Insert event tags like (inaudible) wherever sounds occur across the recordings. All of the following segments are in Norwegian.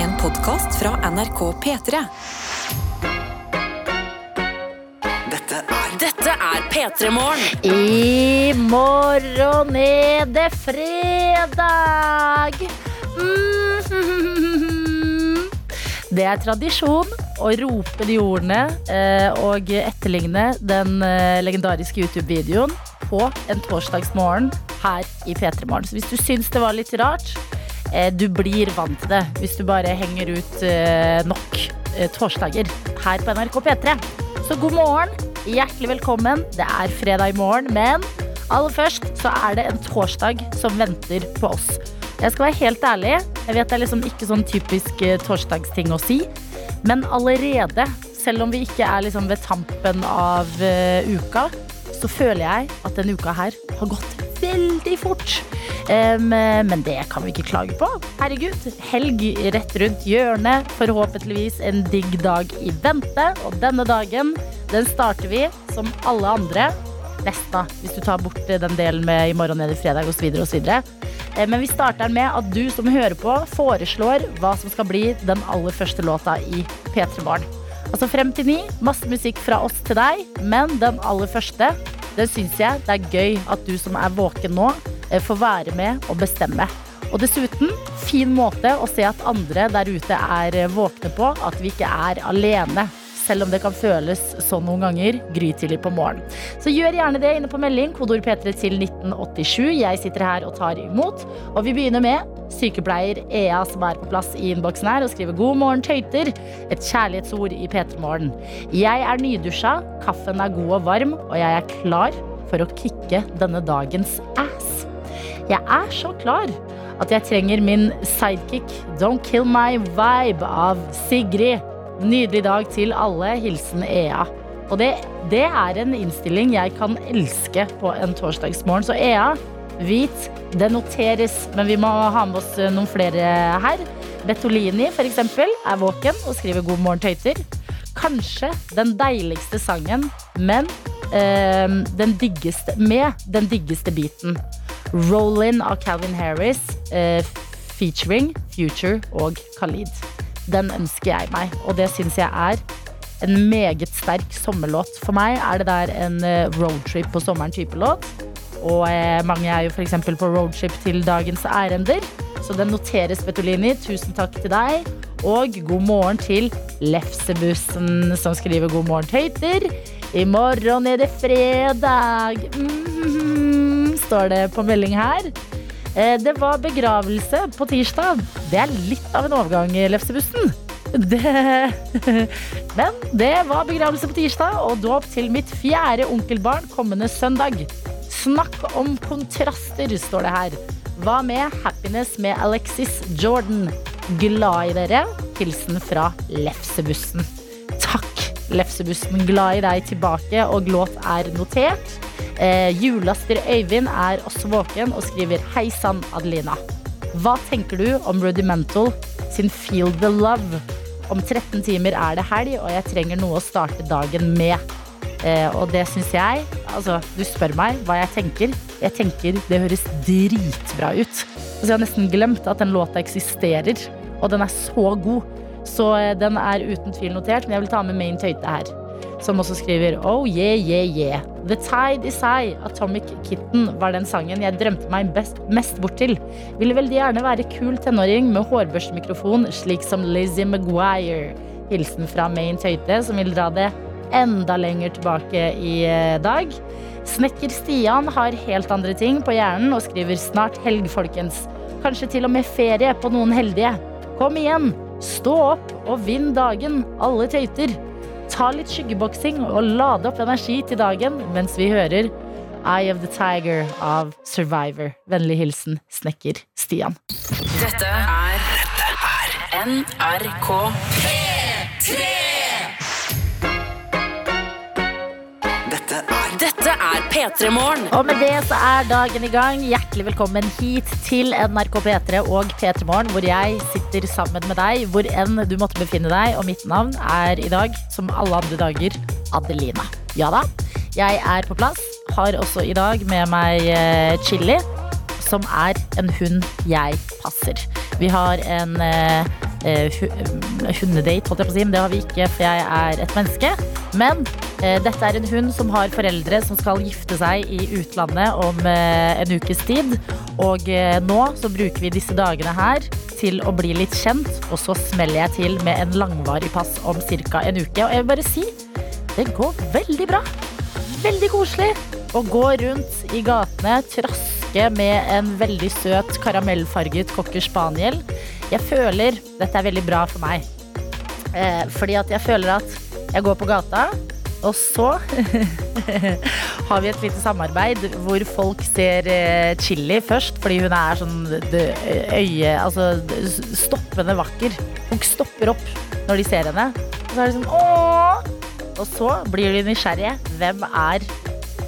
En podkast fra NRK P3. Dette er Dette er P3 Morgen. I morgen er det fredag. Mm. Det er tradisjon å rope de ordene eh, og etterligne den eh, legendariske YouTube-videoen på en torsdagsmorgen her i P3 Morgen. Så hvis du syns det var litt rart, du blir vant til det hvis du bare henger ut eh, nok eh, torsdager her på NRK P3. Så god morgen, hjertelig velkommen. Det er fredag i morgen, men aller først så er det en torsdag som venter på oss. Jeg skal være helt ærlig, jeg vet det er liksom ikke sånn typisk eh, torsdagsting å si, men allerede, selv om vi ikke er liksom ved tampen av eh, uka, så føler jeg at denne uka her har gått veldig fort. Um, men det kan vi ikke klage på. Herregud, helg rett rundt hjørnet. Forhåpentligvis en digg dag i vente. Og denne dagen, den starter vi som alle andre. Nesten, hvis du tar bort den delen med i morgen er i fredag osv. osv. Eh, Men vi starter med at du som hører på, foreslår hva som skal bli den aller første låta i P3 Morgen. Altså frem til ni, masse musikk fra oss til deg, men den aller første, den syns jeg det er gøy at du som er våken nå, eh, får være med og bestemme. Og dessuten, fin måte å se at andre der ute er eh, våkne på, at vi ikke er alene. Selv om det kan føles sånn noen ganger, grytidlig på morgenen. Så gjør gjerne det inne på melding, kodord P3 til 1987. Jeg sitter her og tar imot. Og vi begynner med sykepleier Ea som er på plass i innboksen her og skriver 'God morgen, tøyter'. Et kjærlighetsord i P3 Morgen. Jeg er nydusja, kaffen er god og varm, og jeg er klar for å kicke denne dagens ass. Jeg er så klar at jeg trenger min sidekick Don't Kill My Vibe av Sigrid. Nydelig dag til alle. Hilsen Ea. Og det, det er en innstilling jeg kan elske på en torsdagsmorgen. Så Ea, hvit, det noteres, men vi må ha med oss noen flere her. Bettolini eksempel er våken og skriver 'God morgen, tøyter'. Kanskje den deiligste sangen, men eh, den diggeste, med den diggeste biten. Roll In av Calvin Harris eh, featuring Future og Khalid. Den ønsker jeg meg, og det syns jeg er en meget sterk sommerlåt. For meg er det der en eh, roadtrip på sommeren-type låt. Og eh, mange er jo f.eks. på roadtrip til dagens ærender. Så den noteres, Betolini. Tusen takk til deg. Og god morgen til Lefsebussen, som skriver 'God morgen, tøyter'. I morgen er det fredag. Mhm, står det på melding her. Eh, Det var begravelse på tirsdag. Det er litt av en overgang, Lefsebussen. Det. (laughs) Men det var begravelse på tirsdag og dåp til mitt fjerde onkelbarn kommende søndag. Snakk om kontraster, står det her. Hva med Happiness med Alexis Jordan? Glad i dere. Hilsen fra Lefsebussen. Takk, Lefsebussen. Glad i deg tilbake, og låt er notert. Eh, Julaster Øyvind er også våken og skriver Hei sann, Adelina. Hva tenker du om Rudimental sin Feel the Love? Om 13 timer er det helg, og jeg trenger noe å starte dagen med. Eh, og det syns jeg Altså, du spør meg hva jeg tenker. Jeg tenker det høres dritbra ut. Altså, jeg har nesten glemt at den låta eksisterer, og den er så god. Så eh, den er uten tvil notert, men jeg vil ta med Main Tøyte her. Som også skriver Oh yeah, yeah, yeah. The Tide Is High, Atomic Kitten, var den sangen jeg drømte meg best, mest bort til. Ville veldig gjerne være kul tenåring med hårbørstemikrofon, slik som Lizzie McGuire. Hilsen fra Maine Tøyte, som vil dra det enda lenger tilbake i eh, dag. Snekker Stian har helt andre ting på hjernen og skriver snart helg, folkens. Kanskje til og med ferie på noen heldige. Kom igjen, stå opp og vinn dagen, alle tøyter. Ta litt skyggeboksing og lade opp energi til dagen mens vi hører Eye of the Tiger av Survivor. Vennlig hilsen snekker Stian. Dette er, dette er NRK P3! P3morgen. Og med det så er dagen i gang. Hjertelig velkommen hit til NRK P3 og P3morgen, hvor jeg sitter sammen med deg hvor enn du måtte befinne deg. Og mitt navn er i dag, som alle andre dager, Adelina. Ja da, jeg er på plass. Har også i dag med meg eh, chili som er en hund jeg passer. Vi har en eh, eh, hu- eh, hundedate, holdt jeg på å si, men det har vi ikke, for jeg er et menneske. Men eh, dette er en hund som har foreldre som skal gifte seg i utlandet om eh, en ukes tid. Og eh, nå så bruker vi disse dagene her til å bli litt kjent, og så smeller jeg til med en langvarig pass om ca. en uke. Og jeg vil bare si, det går veldig bra. Veldig koselig å gå rundt i gatene, traske med en veldig søt karamellfarget cocker spaniel. Jeg føler dette er veldig bra for meg. Eh, fordi at jeg føler at jeg går på gata, og så (laughs) har vi et lite samarbeid hvor folk ser eh, Chili først, fordi hun er sånn øye Altså stoppende vakker. Folk stopper opp når de ser henne. Og så er det sånn! Og så blir de nysgjerrige. Hvem er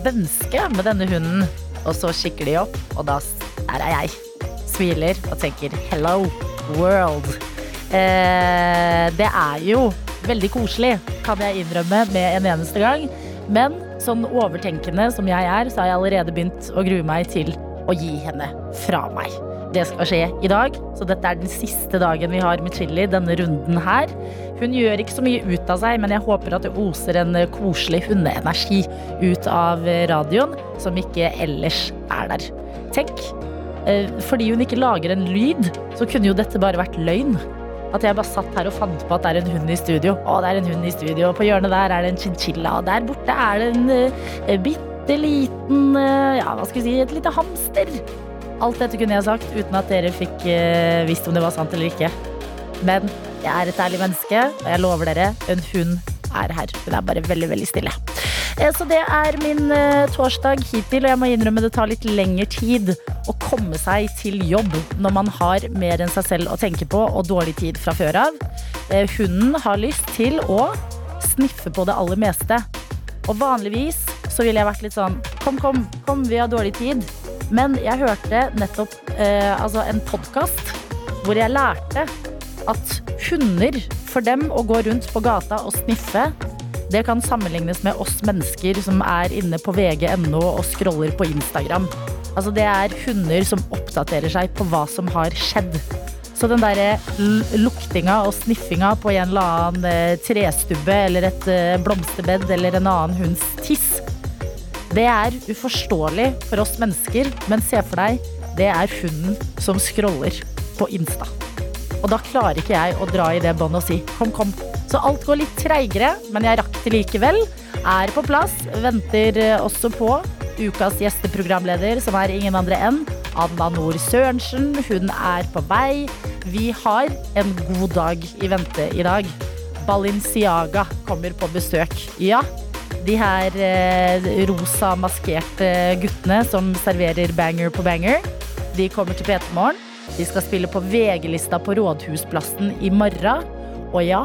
mennesket med denne hunden? Og så kikker de opp, og da er jeg. Smiler og tenker 'hello, world'. Eh, det er jo veldig koselig, kan jeg innrømme med en eneste gang. Men sånn overtenkende som jeg er, så har jeg allerede begynt å grue meg til å gi henne fra meg. Det skal skje i dag, så dette er den siste dagen vi har med Chili denne runden her. Hun gjør ikke så mye ut av seg, men jeg håper at det oser en koselig hundeenergi ut av radioen, som ikke ellers er der. Tenk, eh, fordi hun ikke lager en lyd, så kunne jo dette bare vært løgn. At jeg bare satt her og fant på at det er en hund i studio. Å, det er en hund i studio. Og på hjørnet der er det en chinchilla. Og der borte er det en uh, bitte liten eh, Ja, hva skal vi si? Et lite hamster. Alt dette kunne jeg sagt uten at dere fikk eh, visst om det var sant eller ikke. Men jeg er et ærlig menneske, og jeg lover dere, en hund er her. Hun er bare veldig, veldig stille. Eh, Så det er min eh, torsdag hittil, og jeg må innrømme det tar litt lengre tid å komme seg til jobb når man har mer enn seg selv å tenke på og dårlig tid fra før av. Hunden har lyst til å sniffe på det aller meste. Og vanligvis så ville jeg vært litt sånn Kom, kom, kom, vi har dårlig tid. Men jeg hørte nettopp eh, altså en podkast hvor jeg lærte at hunder, for dem å gå rundt på gata og sniffe, det kan sammenlignes med oss mennesker som er inne på vg.no og scroller på Instagram. Altså Det er hunder som oppdaterer seg på hva som har skjedd. Så den derre luktinga og sniffinga på en eller annen eh, trestubbe eller et eh, blomsterbed eller en annen hunds tiss, det er uforståelig for oss mennesker, men se for deg, det er hunden som scroller på Insta. Og da klarer ikke jeg å dra i det båndet og si kom, kom. Så alt går litt treigere, men jeg rakk det likevel. Er på plass, venter eh, også på ukas gjesteprogramleder, som er ingen andre enn Anna Nord Sørensen. Hun er på vei. Vi har en god dag i vente i dag. Balenciaga kommer på besøk. Ja, de her eh, rosa maskerte guttene som serverer banger på banger, de kommer til P3 Morgen. De skal spille på VG-lista på Rådhusplassen i morgen. Og ja,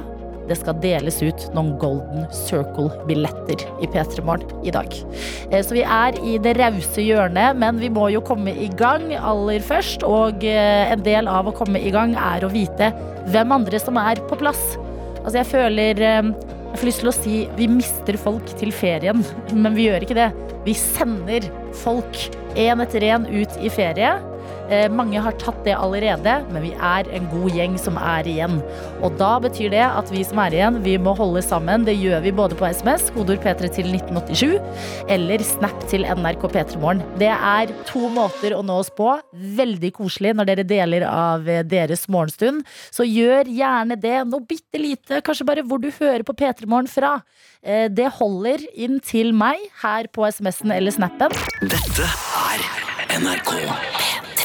det skal deles ut noen Golden Circle-billetter i P3 Morgen i dag. Eh, Så vi er i det rause hjørnet, men vi må jo komme i gang aller først. Og eh, en del av å komme i gang er å vite hvem andre som er på plass. Altså jeg føler Jeg får lyst til å si vi mister folk til ferien, men vi gjør ikke det. Vi sender folk én etter én ut i ferie. Eh, Mange har tatt det allerede, men vi er en god gjeng som er igjen. Og da betyr det at vi som er igjen, vi må holde sammen. Det gjør vi både på SMS, kodord P3 til 1987, eller Snap til NRK P3morgen. Det er to måter å nå oss på. Veldig koselig når dere deler av eh, deres morgenstund. Så gjør gjerne det. Noe bitte lite, kanskje bare hvor du hører på P3morgen fra. Eh, Det holder inn til meg her på SMS-en eller Snappen. Dette er NRK P3.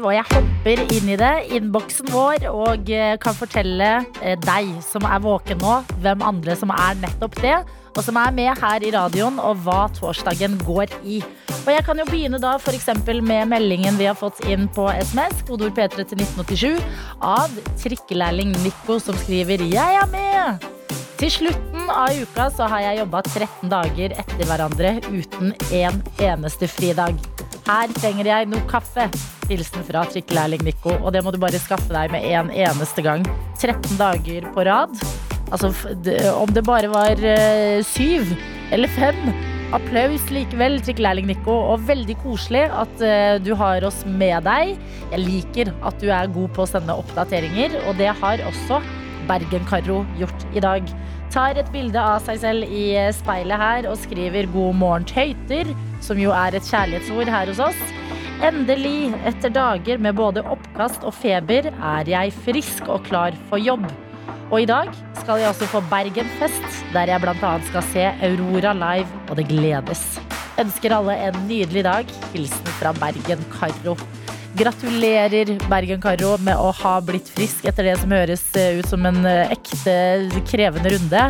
Og jeg hopper inn i det, innboksen vår, og eh, kan fortelle eh, deg som er våken nå, hvem andre som er nettopp det, og som er med her i radioen, og hva torsdagen går i. Og jeg kan jo begynne da f.eks. med meldingen vi har fått inn på SMS, kodord P3 til 1987, av trikkelærling Nico, som skriver 'Jeg er med'. Til slutten av uka så har jeg jobba 13 dager etter hverandre uten en eneste fridag. Her trenger jeg noe kaffe. Hilsen fra trikkelærling Nico. Og det må du bare skaffe deg med en eneste gang. 13 dager på rad. Altså, om det bare var eh, syv eller fem, applaus likevel, trikkelærling Nico. Og veldig koselig at uh, du har oss med deg. Jeg liker at du er god på å sende oppdateringer, og det har også Bergen-Karo gjort i dag. Tar et bilde av seg selv i speilet her og skriver 'God morgen, tøyter', som jo er et kjærlighetsord her hos oss. Endelig, etter dager med både oppkast og feber, er jeg frisk og klar for jobb. Og i dag skal jeg også få Bergenfest, der jeg bl.a. skal se Aurora live, og det gledes. Ønsker alle en nydelig dag. Hilsen fra Bergen-Karo. Gratulerer, Bergen-Karo, med å ha blitt frisk etter det som høres eh, ut som en eh, ekte krevende runde.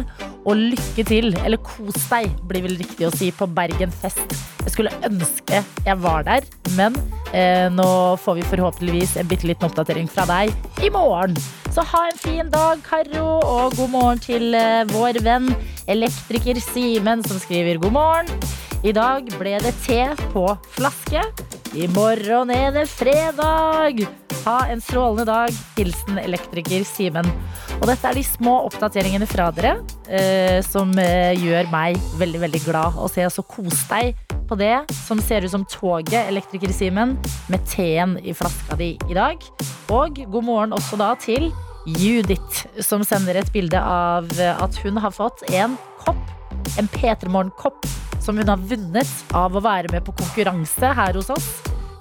Og lykke til, eller kos deg, blir vel riktig å si, på Bergenfest. Jeg skulle ønske jeg var der, men eh, nå får vi forhåpentligvis en bitte liten oppdatering fra deg i morgen. Så ha en fin dag, Karo, og god morgen til eh, vår venn elektriker Simen, som skriver god morgen. I dag ble det te på flaske. I morgen er det fredag. Ha en strålende dag. Hilsen elektriker Simen. Og dette er de små oppdateringene fra dere eh, som eh, gjør meg veldig, veldig glad. Og se, så kos deg på det som ser ut som toget, elektriker Simen, med teen i flaska di i dag. Og god morgen også da til Judith, som sender et bilde av at hun har fått en kopp. En P3 Morgen-kopp som hun har vunnet av å være med på konkurranse her hos oss.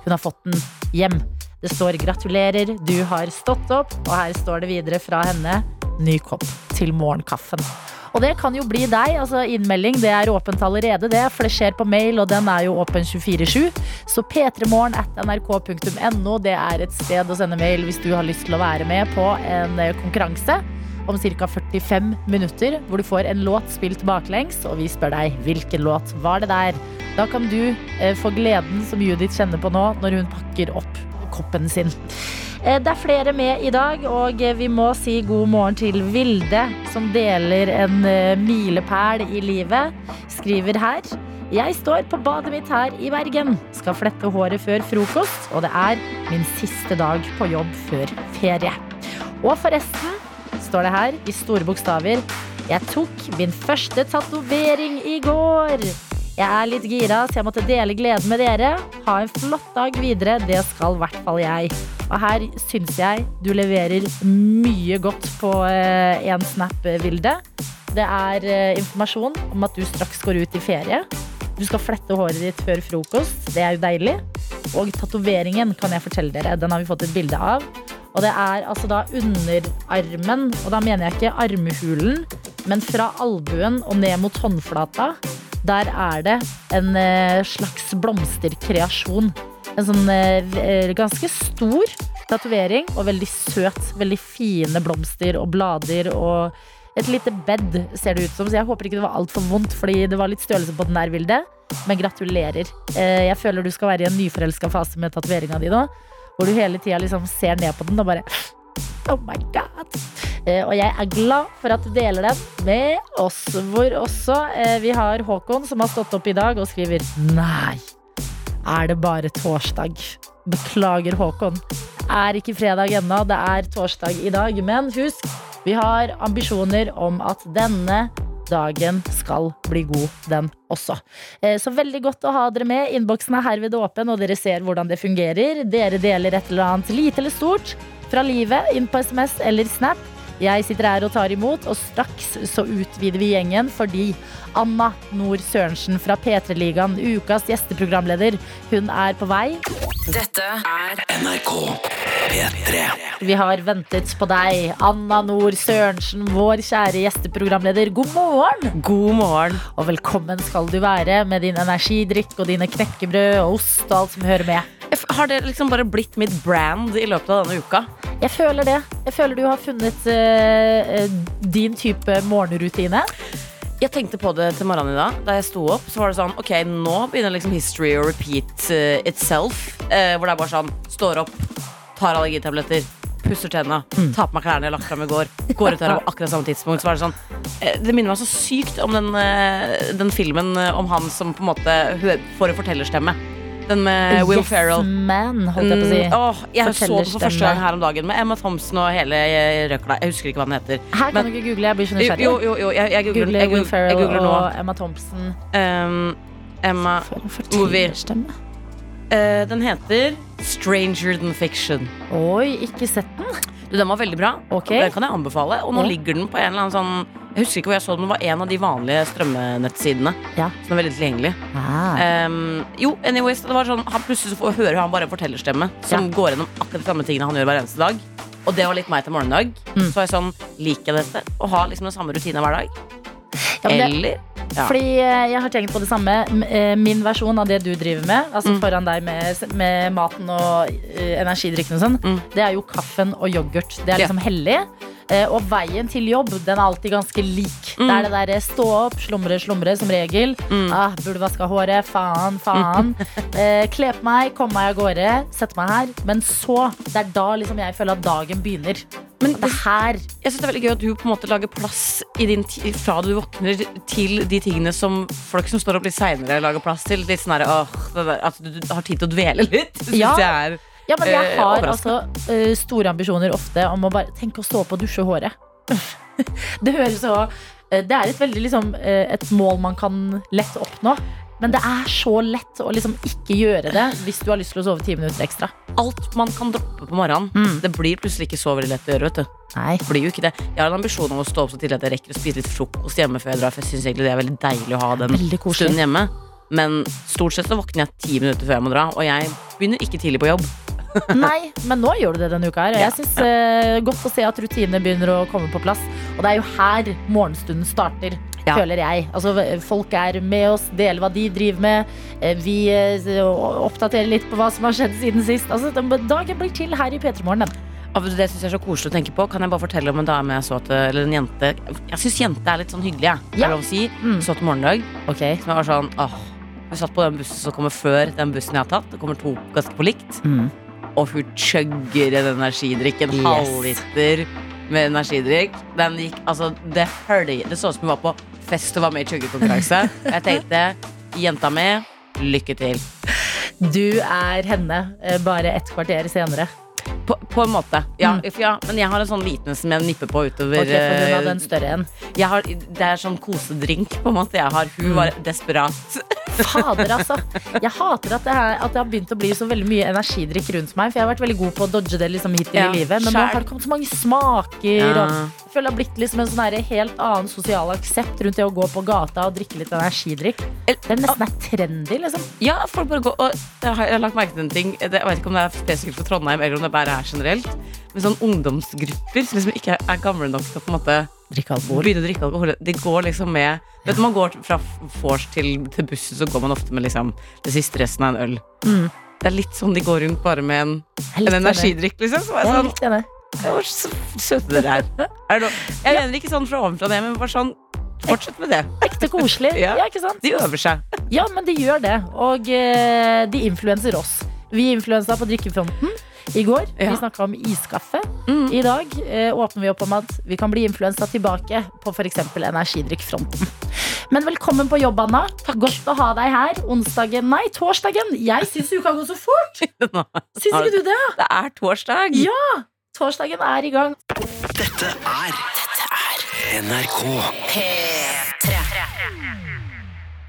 Hun har fått den hjem. Det står 'gratulerer, du har stått opp', og her står det videre fra henne 'ny kopp til morgenkaffen'. Og det kan jo bli deg. altså Innmelding det er åpent allerede, det. For det skjer på mail, og den er jo åpen 24-7. Så p3morgen at nrk.no, det er et sted å sende mail hvis du har lyst til å være med på en eh, konkurranse om ca. 45 minutter, hvor du får en låt spilt baklengs, og vi spør deg hvilken låt var det der. Da kan du eh, få gleden som Judith kjenner på nå, når hun pakker opp koppen sin. Eh, Det er flere med i dag, og eh, vi må si god morgen til Vilde, som deler en eh, milepæl i livet. Skriver her. Jeg står på badet mitt her i Bergen. Skal flette håret før frokost, og det er min siste dag på jobb før ferie. Og forresten, står det her i store bokstaver, jeg tok min første tatovering i går. Jeg er litt gira, så jeg måtte dele gleden med dere. Ha en flott dag videre. Det skal i hvert fall jeg. Og her syns jeg du leverer mye godt på eh, en snap, Vilde. Det er eh, informasjon om at du straks går ut i ferie. Du skal flette håret ditt før frokost. Det er jo deilig. Og tatoveringen kan jeg fortelle dere. Den har vi fått et bilde av. Og det er altså da underarmen, og da mener jeg ikke armhulen, men fra albuen og ned mot håndflata. Der er det en eh, slags blomsterkreasjon. En sånn eh, ganske stor tatovering og veldig søt. Veldig fine blomster og blader og et lite bed ser det ut som. Så jeg håper ikke det var altfor vondt, fordi det var litt størrelse på den der Vilde. Men gratulerer. Eh, Jeg føler du skal være i en nyforelska fase med tatoveringa di nå. Hvor du hele tida liksom ser ned på den og bare Oh my god. Eh, Og jeg er glad for at du deler den med oss. Hvor også eh, vi har Håkon som har stått opp i dag og skriver Nei, er det bare torsdag? Beklager, Håkon. Er ikke fredag ennå, det er torsdag i dag. Men husk, vi har ambisjoner om at denne dagen skal bli god, den også. Eh, Så veldig godt å ha dere med. Innboksen er herved åpen, og dere ser hvordan det fungerer. Dere deler et eller annet lite eller stort fra livet inn på SMS eller Snap. Jeg sitter her og tar imot, og straks så utvider vi gjengen fordi Anna Nord Sørensen fra P3-ligaen, ukas gjesteprogramleder, hun er på vei. Dette er NRK P3. Vi har ventet på deg, Anna Nord Sørensen, vår kjære gjesteprogramleder. God morgen! God morgen. Og velkommen skal du være med din energidrikk og dine knekkebrød og ost og alt som hører med. Har det liksom bare blitt mitt brand i løpet av denne uka? Jeg føler det. Jeg føler du har funnet eh, din type morgenrutine. Jeg tenkte på det til morgenen i dag. Da jeg sto opp, så var det sånn Ok, nå begynner liksom history å repeat uh, itself. Uh, hvor det er bare sånn Står opp, tar allergitabletter, pusser tenna, tar på meg klærne jeg har lagt fram i går, går ut her på akkurat samme tidspunkt. Så var det sånn uh, Det minner meg så sykt om den, den filmen om han som på en måte får en fortellerstemme. Den med Will yes Ferrell. man, holdt jeg på å si. Mm, åh, jeg så den for første gang her om dagen med Emma Thompson og hele eh, røkla. Jeg husker ikke hva den heter. Her kan Men- du ikke google, jeg blir så nysgjerrig. Jo, jo, jo, jeg, jeg googler, Google Will Ferrell googler nå. og Emma Thompson. Um, Emma Movie. eh, Den heter Stranger Than Fiction. Oi, ikke sett den. Den var veldig bra. Okay. Den kan jeg anbefale. Og nå Ja. ligger den på en eller annen sånn Jeg husker ikke hvor jeg så den, den var en av de vanlige strømmenettsidene. Ja. Som er veldig tilgjengelig. Ah. Um, jo, anyways, det var sånn han Plutselig så hører han bare en fortellerstemme som Ja. går gjennom akkurat de samme tingene han gjør hver eneste dag. Og det var litt meg til morgendag. Mm. Så var jeg sånn, liker jeg dette? Å ha liksom den samme rutinen hver dag? Ja, det- Eller? Ja. Fordi eh, jeg har tenkt på det samme. Eh, Min versjon av det du driver med, altså Mm. foran deg med, med maten og eh, energidrikken og sånn, Mm. det er jo kaffen og yoghurt. Det er Ja. liksom hellig. Eh, Og veien til jobb den er alltid ganske lik. Det er det derre stå opp, slumre, slumre som regel. Mm. Ah, burde vaska håret. Faen, faen. (laughs) eh, kle på meg, komme meg av gårde, sette meg her. Men så, det er da liksom jeg føler at dagen begynner. Men det er her Jeg synes det er veldig gøy at du på en måte lager plass i din fra du våkner til de tingene som folk som står opp litt seinere, lager plass til. Litt sånn her, åh, der, At du, har tid til å dvele litt. (laughs) Ja. jeg er Ja, men jeg Eh, har eh, altså uh, store ambisjoner ofte om å bare tenke å stå opp og dusje håret. (laughs) det høres så eh, Det er et veldig liksom eh, et mål man kan lett oppnå. Men det er så lett å liksom ikke gjøre det hvis du har lyst til å sove ti minutter ekstra. Alt man kan droppe på morgenen, Mm. det blir plutselig ikke så veldig lett å gjøre. vet du Nei. Det blir jo ikke det. Jeg har en ambisjon om å stå opp så tidlig at jeg rekker å spise litt frokost hjemme før jeg drar. For jeg synes egentlig det er veldig deilig å ha den stunden hjemme. Men stort sett så våkner jeg ti minutter før jeg må dra, og jeg begynner ikke tidlig på jobb. (laughs) Nei, men nå gjør du det denne uka her. Og jeg syns eh, godt å se at rutinene begynner å komme på plass. Og det er jo her morgenstunden starter. Ja. Føler jeg. Altså, folk er med oss, deler hva de driver med. Eh, Vi eh, oppdaterer litt på hva som har skjedd siden sist. Altså, dagen blir til her i P3 Morgen. den. Av Det synes jeg er så koselig å tenke på. Kan jeg bare fortelle om en dame jeg så til Eller en jente Jeg syns jente er litt sånn hyggelig, jeg. Er Ja. det lov å si? Mm. Så til morgendag. Ok. Som jeg var sånn åh Vi satt på den bussen som kommer før den bussen jeg har tatt. Det kommer to ganske på likt. Mm. Og hun chugger en energidrikk. En Yes. halvliter med energidrikk. Den gikk, altså, det hørte Det så ut som hun var på fest og var med i chuggekonkurranse. Jeg tenkte, jenta mi, lykke til. Du er henne, eh, bare et kvarter senere. På, på en måte. Ja, Mm. ja, men jeg har en sånn liten som jeg nipper på utover. Ok, for hun eh, hadde en større en. har, det er sånn kosedrink på en måte jeg har. Hun Mm. var desperat. Fader, altså. Jeg hater at det, her, at det har begynt å bli så veldig mye energidrikk rundt meg. For jeg har vært veldig god på å dodge det liksom hittil Ja, i livet. Men nå har det kommet så mange smaker. Ja. Og jeg føler det har blitt liksom en sånn helt annen sosial aksept rundt det å gå på gata og drikke litt energidrikk. Det er nesten er trendy, liksom. Ja, folk bare går Og jeg har lagt merke til en ting. Jeg vet ikke om det er spesifikt for Trondheim, eller om det bare er generelt. Men sånn ungdomsgrupper som liksom ikke er gamle nok til å på en måte Drikke alkohol. begynne å drikke alkohol. Det går liksom med Vet du, Man går fra vors til, til bussen, så går man ofte med liksom det siste resten av en øl. Mm. Det er litt sånn de går rundt bare med en, en energidrikk, liksom. Så er Jeg jeg er sånn, litt. Hvor så søte dere er. er det, jeg mener ikke sånn fra ovenfra det, men bare sånn Fortsett med det. Ekte koselig. (laughs) Ja. ja, ikke sant? De øver seg. Ja, men de gjør det. Og eh, de influenser oss. Vi influensa på drikkefronten i går. Ja. Vi snakka om iskaffe. Mm. I dag eh, åpner vi opp om at vi kan bli influensa tilbake på f.eks. energidrikkfronten. Men velkommen på jobb, Anna. Godt å ha deg her. Onsdagen, nei, torsdagen. Jeg syns uka går så fort. (laughs) Syns ikke du det? Det er torsdag. Ja. Torsdagen er i gang. Dette er NRK.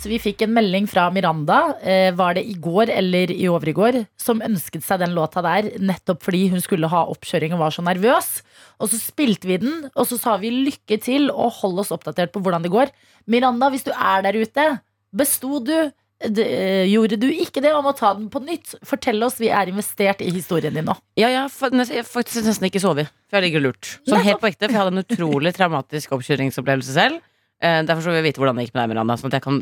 Så vi fikk en melding fra Miranda, eh, var det i går eller i overiggår, som ønsket seg den låta der nettopp fordi hun skulle ha oppkjøring og var så nervøs. Og så spilte vi den, og så sa vi lykke til og hold oss oppdatert på hvordan det går. Miranda, hvis du er der ute, besto du? D eh, gjorde du ikke det om å ta den på nytt? Fortell oss, vi er investert i historien din nå. Ja, ja jeg har faktisk nesten ikke sovet. For jeg ligger lurt. Sånn helt på ekte, for jeg hadde en utrolig traumatisk oppkjøringsopplevelse selv. Eh, derfor så vil jeg vite hvordan det gikk med deg, Miranda, sånn at jeg kan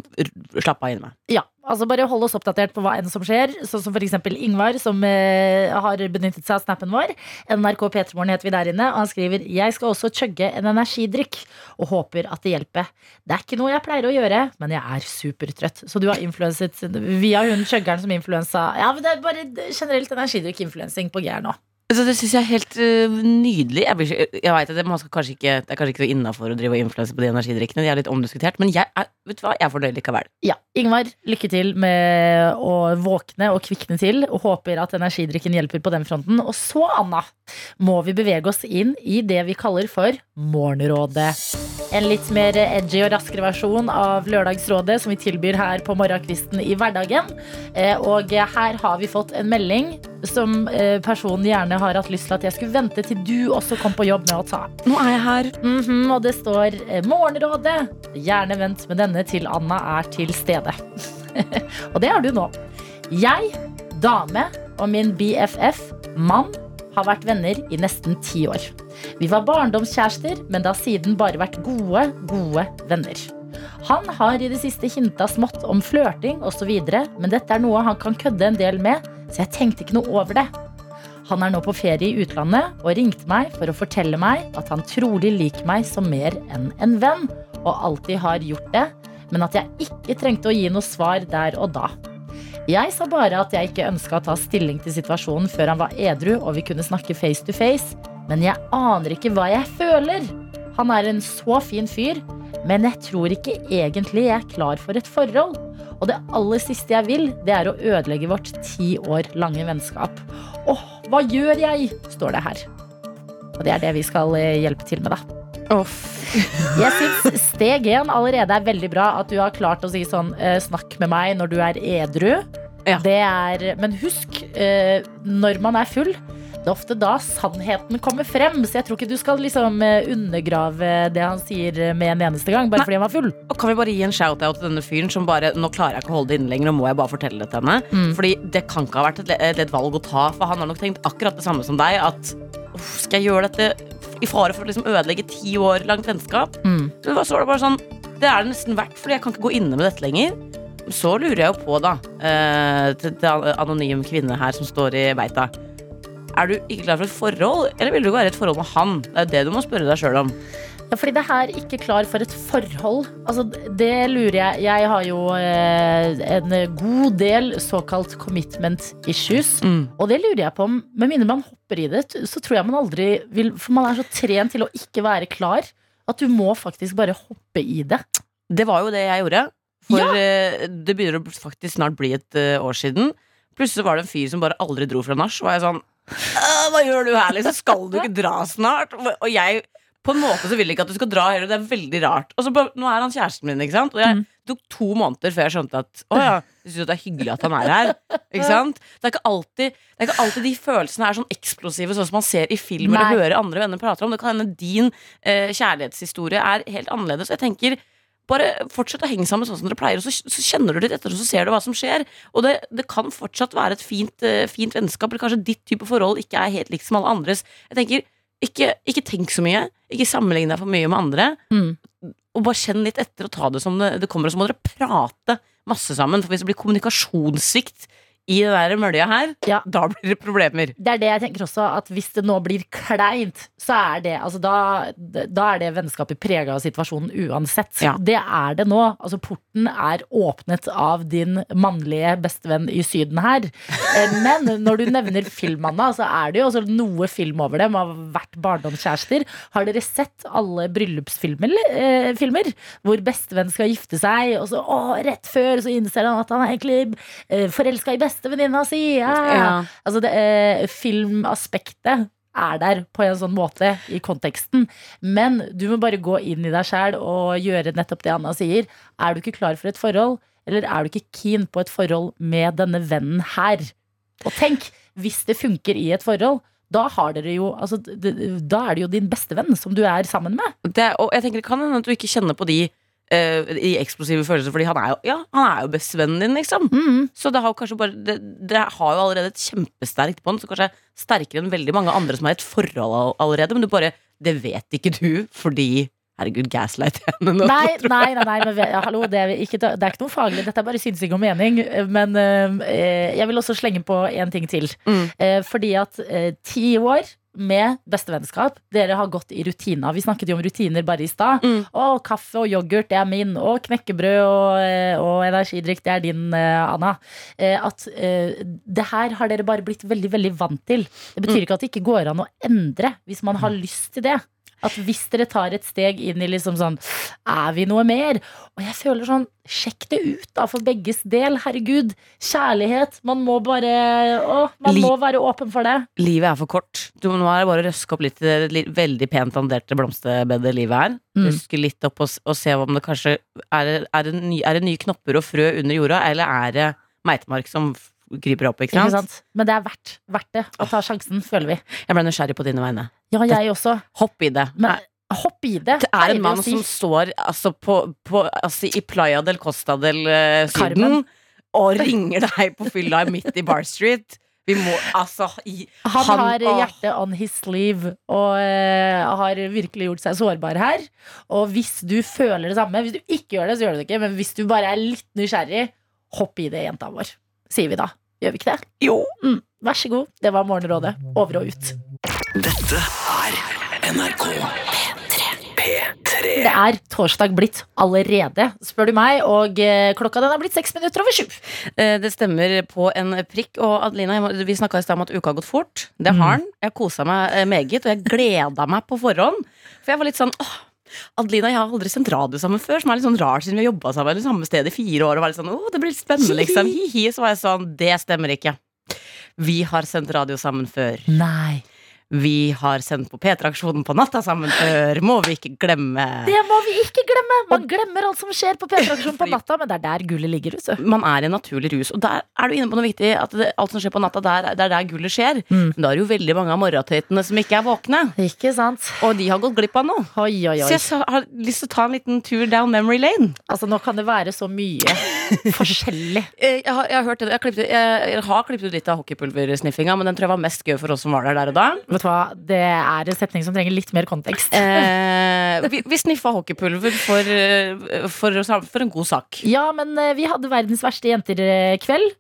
slappe av inni meg. Ja, altså Bare hold oss oppdatert på hva enn som skjer. Sånn som f.eks. Ingvar, som eh, har benyttet seg av snappen vår. NRK P3morgen heter vi der inne. Og han skriver Jeg skal også chugge en energidrikk og håper at det hjelper. Det er ikke noe jeg pleier å gjøre, men jeg er supertrøtt. Så du har influenset via hun chuggeren som influensa Ja, men det er bare generelt energidrikk-influensing på G nå. Så det syns jeg er helt uh, nydelig. Jeg, jeg vet at det, kanskje ikke, det er kanskje ikke så innafor å drive og influense på de energidrikkene. De er litt omdiskutert. Men jeg er, vet du hva, jeg er fornøyd likevel. Ja, Ingvar, lykke til med å våkne og kvikne til. Og håper at energidrikken hjelper på den fronten. Og så, Anna, må vi bevege oss inn i det vi kaller for Morgenrådet. En litt mer edgy og raskere versjon av Lørdagsrådet som vi tilbyr her på morgenkvisten i hverdagen. Eh, Og her har vi fått en melding som eh, personen gjerne har hatt lyst til at jeg skulle vente til du også kom på jobb med å ta. Nå er jeg her. Mhm, og det står eh, Morgenrådet. Gjerne vent med denne til Anna er til stede. (laughs) og det er du nå. Jeg, dame og min BFF, mann, har vært venner i nesten ti år. Vi var barndomskjærester, men det har siden bare vært gode, gode venner. Han har i det siste hinta smått om flørting osv., men dette er noe han kan kødde en del med, så jeg tenkte ikke noe over det. Han er nå på ferie i utlandet og ringte meg for å fortelle meg at han trolig liker meg som mer enn en venn, og alltid har gjort det, men at jeg ikke trengte å gi noe svar der og da. Jeg sa bare at jeg ikke ønska å ta stilling til situasjonen før han var edru og vi kunne snakke face to face, men jeg aner ikke hva jeg føler. Han er en så fin fyr, men jeg tror ikke egentlig jeg er klar for et forhold. Og det aller siste jeg vil, det er å ødelegge vårt ti år lange vennskap. Åh, hva gjør jeg? står det her. Og det er det vi skal eh, hjelpe til med, da. Jeg syns steg én allerede er veldig bra. At du har klart å si sånn eh, snakk med meg når du er edru. Ja. Det er, men husk, eh, når man er full det er ofte da sannheten kommer frem. Så jeg tror ikke du skal liksom eh, undergrave det han sier med en eneste gang. Bare Nei. fordi han var full. Og kan vi bare gi en shout-out til denne fyren som bare Nå klarer jeg ikke å holde det inne lenger, nå må jeg bare fortelle det til henne. Mm. Fordi det kan ikke ha vært et, et, et valg å ta, for han har nok tenkt akkurat det samme som deg. At skal jeg gjøre dette i fare for å liksom ødelegge ti år langt vennskap? Mm. Så var det bare sånn Det er det nesten verdt, fordi jeg kan ikke gå inne med dette lenger. Så lurer jeg jo på, da, eh, til, til anonym kvinne her som står i beita. Er du ikke klar for et forhold, eller vil du være i et forhold med han? Det er jo det du må spørre deg sjøl om. Ja, fordi det her ikke klar for et forhold. Altså, det lurer jeg Jeg har jo eh, en god del såkalt commitment issues. Mm. Og det lurer jeg på om Med mindre man hopper i det, så tror jeg man aldri vil For man er så trent til å ikke være klar at du må faktisk bare hoppe i det. Det var jo det jeg gjorde. For ja. det begynner å faktisk snart bli et eh, år siden. Plutselig var det en fyr som bare aldri dro fra nach. Og jeg sånn «Øh, Hva gjør du her, liksom? Skal du ikke dra snart? Og jeg på en måte så vil jeg ikke at du skal dra heller. Det er veldig rart. Og så bare, Nå er han kjæresten min, ikke sant? Og jeg tok to måneder før jeg skjønte at å ja, jeg syns det er hyggelig at han er her. Ikke sant? Det er ikke alltid, det er ikke alltid de følelsene er sånn eksplosive, sånn som man ser i film Nei. eller hører andre venner prate om. Det kan hende din eh, kjærlighetshistorie er helt annerledes. Jeg tenker bare fortsett å henge sammen sånn som dere pleier, og så, så kjenner du litt etter, og så ser du hva som skjer. Og det, det kan fortsatt være et fint, eh, fint vennskap, eller kanskje ditt type forhold ikke er helt likt som alle andres. Jeg tenker, ikke, ikke tenk så mye, ikke sammenlign deg for mye med andre, Mm. og bare kjenn litt etter og ta det som det, det kommer, og så må dere prate masse sammen, for hvis det blir kommunikasjonssvikt i det der mølja her, Ja. da blir det problemer. Det er det jeg tenker også, at hvis det nå blir kleint, så er det altså da, da er det vennskapet prega av situasjonen uansett. Ja. Det er det nå. Altså Porten er åpnet av din mannlige bestevenn i Syden her. Eh, Men når du nevner Filmanna, så er det jo også noe film over dem. Har vært barndomskjærester. Har dere sett alle bryllupsfilmer eh, filmer, hvor bestevenn skal gifte seg, og så å, rett før så innser han at han er egentlig eh, forelska i bestevenninna si? Ja. Ja. Altså det, eh, filmaspektet er der på en sånn måte i konteksten. Men du må bare gå inn i deg sjæl og gjøre nettopp det Anna sier. Er du ikke klar for et forhold, eller er du ikke keen på et forhold med denne vennen her? Og tenk, hvis det funker i et forhold, da har dere jo altså, Da er det jo din bestevenn som du er sammen med. Det, og jeg tenker det kan hende at du ikke kjenner på de, eh, i eksplosive følelser, fordi han er jo, ja, han er jo bestevennen din, liksom. Mm. Så det har jo bare det, det har jo allerede et kjempesterkt bånd, så kanskje sterkere enn veldig mange andre som har et forhold allerede, men du bare Det vet ikke du, fordi Herregud, gaslight henne nå. Nei, nei, nei, nei men ja, hallo, det, er ikke, det er ikke noe faglig. Dette er bare synsing og mening. Men eh, jeg vil også slenge på en ting til. Mm. Eh, fordi at eh, ti år med bestevennskap. Dere har gått i rutiner. Vi snakket jo om rutiner bare i stad. Mm. Å, kaffe og yoghurt, det er min. Og knekkebrød og, eh, og energidrikk, det er din, eh, Anna. Eh, At det her har dere bare blitt veldig, veldig vant til. Det betyr ikke at det ikke går an å endre hvis man har lyst til det. At hvis dere tar et steg inn i liksom sånn Er vi noe mer? Og jeg føler sånn Sjekk det ut, da, for begges del. Herregud. Kjærlighet. Man må bare Å, man Li- må være åpen for det. Livet er for kort. Du, er bare røske opp litt i det veldig pent anderte blomsterbedet livet er. Mm. Røske litt opp og, og se om det kanskje er er, det ny, er det nye knopper og frø under jorda, eller er det meitemark som griper opp? Ikke Ikke sant? sant? Men det er verdt, verdt det å ta sjansen, føler vi. Jeg ble nysgjerrig på dine vegne. Ja, jeg også. Hopp i det. Men hopp i det. Det er en mann si. som står altså, på, på, altså, i Playa del Costa del uh, Syden og ringer deg på fylla midt i Bar Street. Vi må altså i, Han, Han- har å... hjertet on his sleeve og uh, har virkelig gjort seg sårbar her. Og hvis du føler det samme, hvis du ikke gjør det, så gjør du det ikke, men hvis du bare er litt nysgjerrig, hopp i det, jenta vår. Sier vi da. Gjør vi ikke det? Jo. Mm, vær så god. Det var Morgenrådet. Over og ut. Dette er NRK P3. Det er torsdag blitt allerede, spør du meg, og eh, klokka den er blitt seks minutter over sju. Eh, Det stemmer på en prikk. Og Adelina, vi snakka i stad om at uka har gått fort. Det Mm. har den. Jeg kosa meg eh, meget, og jeg gleda meg på forhånd. For jeg var litt sånn åh, Adelina, jeg har aldri sendt radio sammen før, som er litt sånn rart siden vi har jobba sammen i samme sted i fire år. Og var litt sånn, åh, det blir litt spennende, liksom. Hi-hi. Så var jeg sånn, det stemmer ikke. Vi har sendt radio sammen før. Nei. Vi har sendt på P3-aksjonen på natta sammen før. Må vi ikke glemme. Det må vi ikke glemme! Man glemmer alt som skjer på P3-aksjonen på (laughs) natta, men det er der gullet ligger. vet. Man er i en naturlig rus. Og der er du inne på noe viktig. At det, alt som skjer på natta, der, det er der gullet skjer. Mm. Men da er det jo veldig mange av morgentøytene som ikke er våkne. Ikke sant? Og de har gått glipp av noe. Oi, oi, Så jeg har lyst til å ta en liten tur down memory lane. Altså, nå kan det være så mye (laughs) forskjellig. Eh, Jeg har, jeg har, hørt det, jeg, klippet, jeg har klippet ut litt av hockeypulversniffinga, men den tror jeg var mest gøy for oss som var der der og da. Vet du hva, Det er en setning som trenger litt mer kontekst. Eh, vi, vi sniffa hockeypulver for, eh, for, for en god sak. Ja, men eh, vi hadde verdens verste jenter-kveld.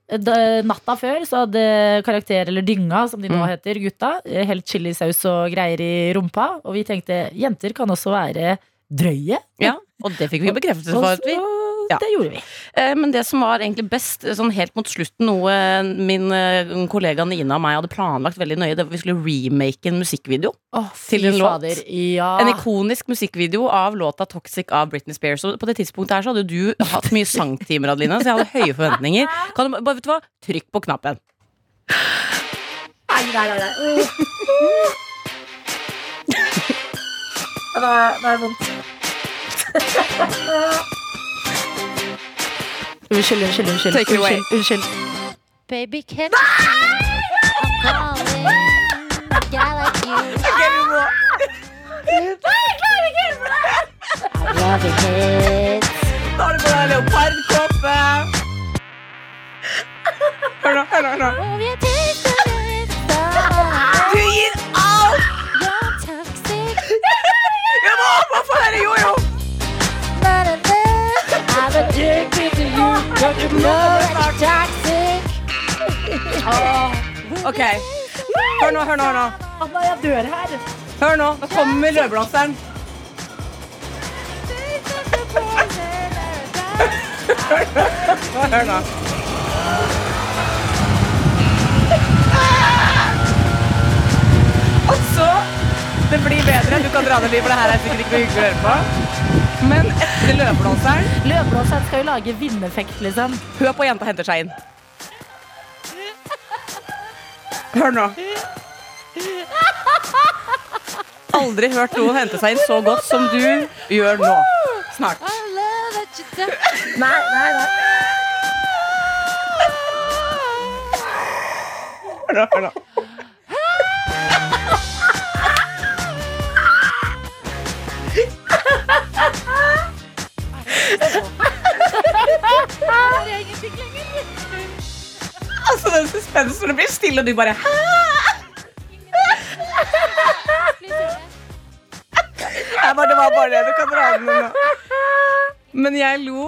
Natta før så hadde Karakter, eller Dynga, som de nå Mm. heter, gutta, eh, helt chilisaus og greier i rumpa. Og vi tenkte jenter kan også være drøye. Ja, og det fikk vi bekreftelse for. At vi, Ja. Det gjorde vi. Eh, Men det som var egentlig best, sånn helt mot slutten, noe min eh, kollega Nina og meg hadde planlagt veldig nøye, det var at vi skulle remake en musikkvideo. oh, Til en låt. Ja. En ikonisk musikkvideo av låta 'Toxic' av Britney Spears. Og på det tidspunktet her så hadde du hatt mye (laughs) sangtimer, Adeline, så jeg hadde høye forventninger. Kan du, bare, vet du hva? Trykk på knappen. Nei, nei, nei. nei. (laughs) Det er vondt. (laughs) Unnskyld, unnskyld, unnskyld. Take it away. unnskyld, unnskyld. Baby, can har du på deg leopardkåpe. Hør nå, hør nå. hør nå. Du gir alt! (laughs) Jeg må opp og få høre jojo! Na, Ok, hør nå, hør nå. Hør nå, Anna, jeg dør her. hør nå. Nå kommer rødblomsteren. Hør nå. Og så Det blir bedre. Du kan dra ned livet, for det her er sikkert ikke noe hyggelig å høre på. Men etter løvblåseren. Løvblåseren skal jo lage vindeffekt, liksom. Hør på jenta henter seg inn. Hør nå. Aldri hørt noen hente seg inn så godt som du gjør nå. Snart. Nei, nei, nei. Hør nå, hør nå. Altså den suspensen når det blir stille, og du bare? Jeg bare, det var bare det. Du kan dra den nå. Men jeg lo.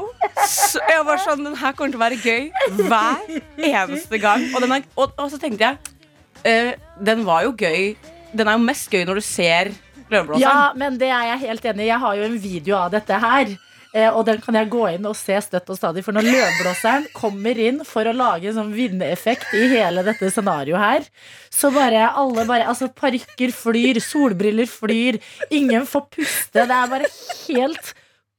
Jeg var sånn Den her kommer til å være gøy hver eneste gang. Og, den er, og, og så tenkte jeg eh, Den var jo gøy den er jo mest gøy når du ser løvblåseren. Ja, men det er jeg helt enig i. Jeg har jo en video av dette her. Eh, Og den kan jeg gå inn og se støtt og stadig. For når løvblåseren kommer inn for å lage en sånn vinneeffekt i hele dette scenarioet her, så bare alle bare Altså, parykker flyr, solbriller flyr, ingen får puste. Det er bare helt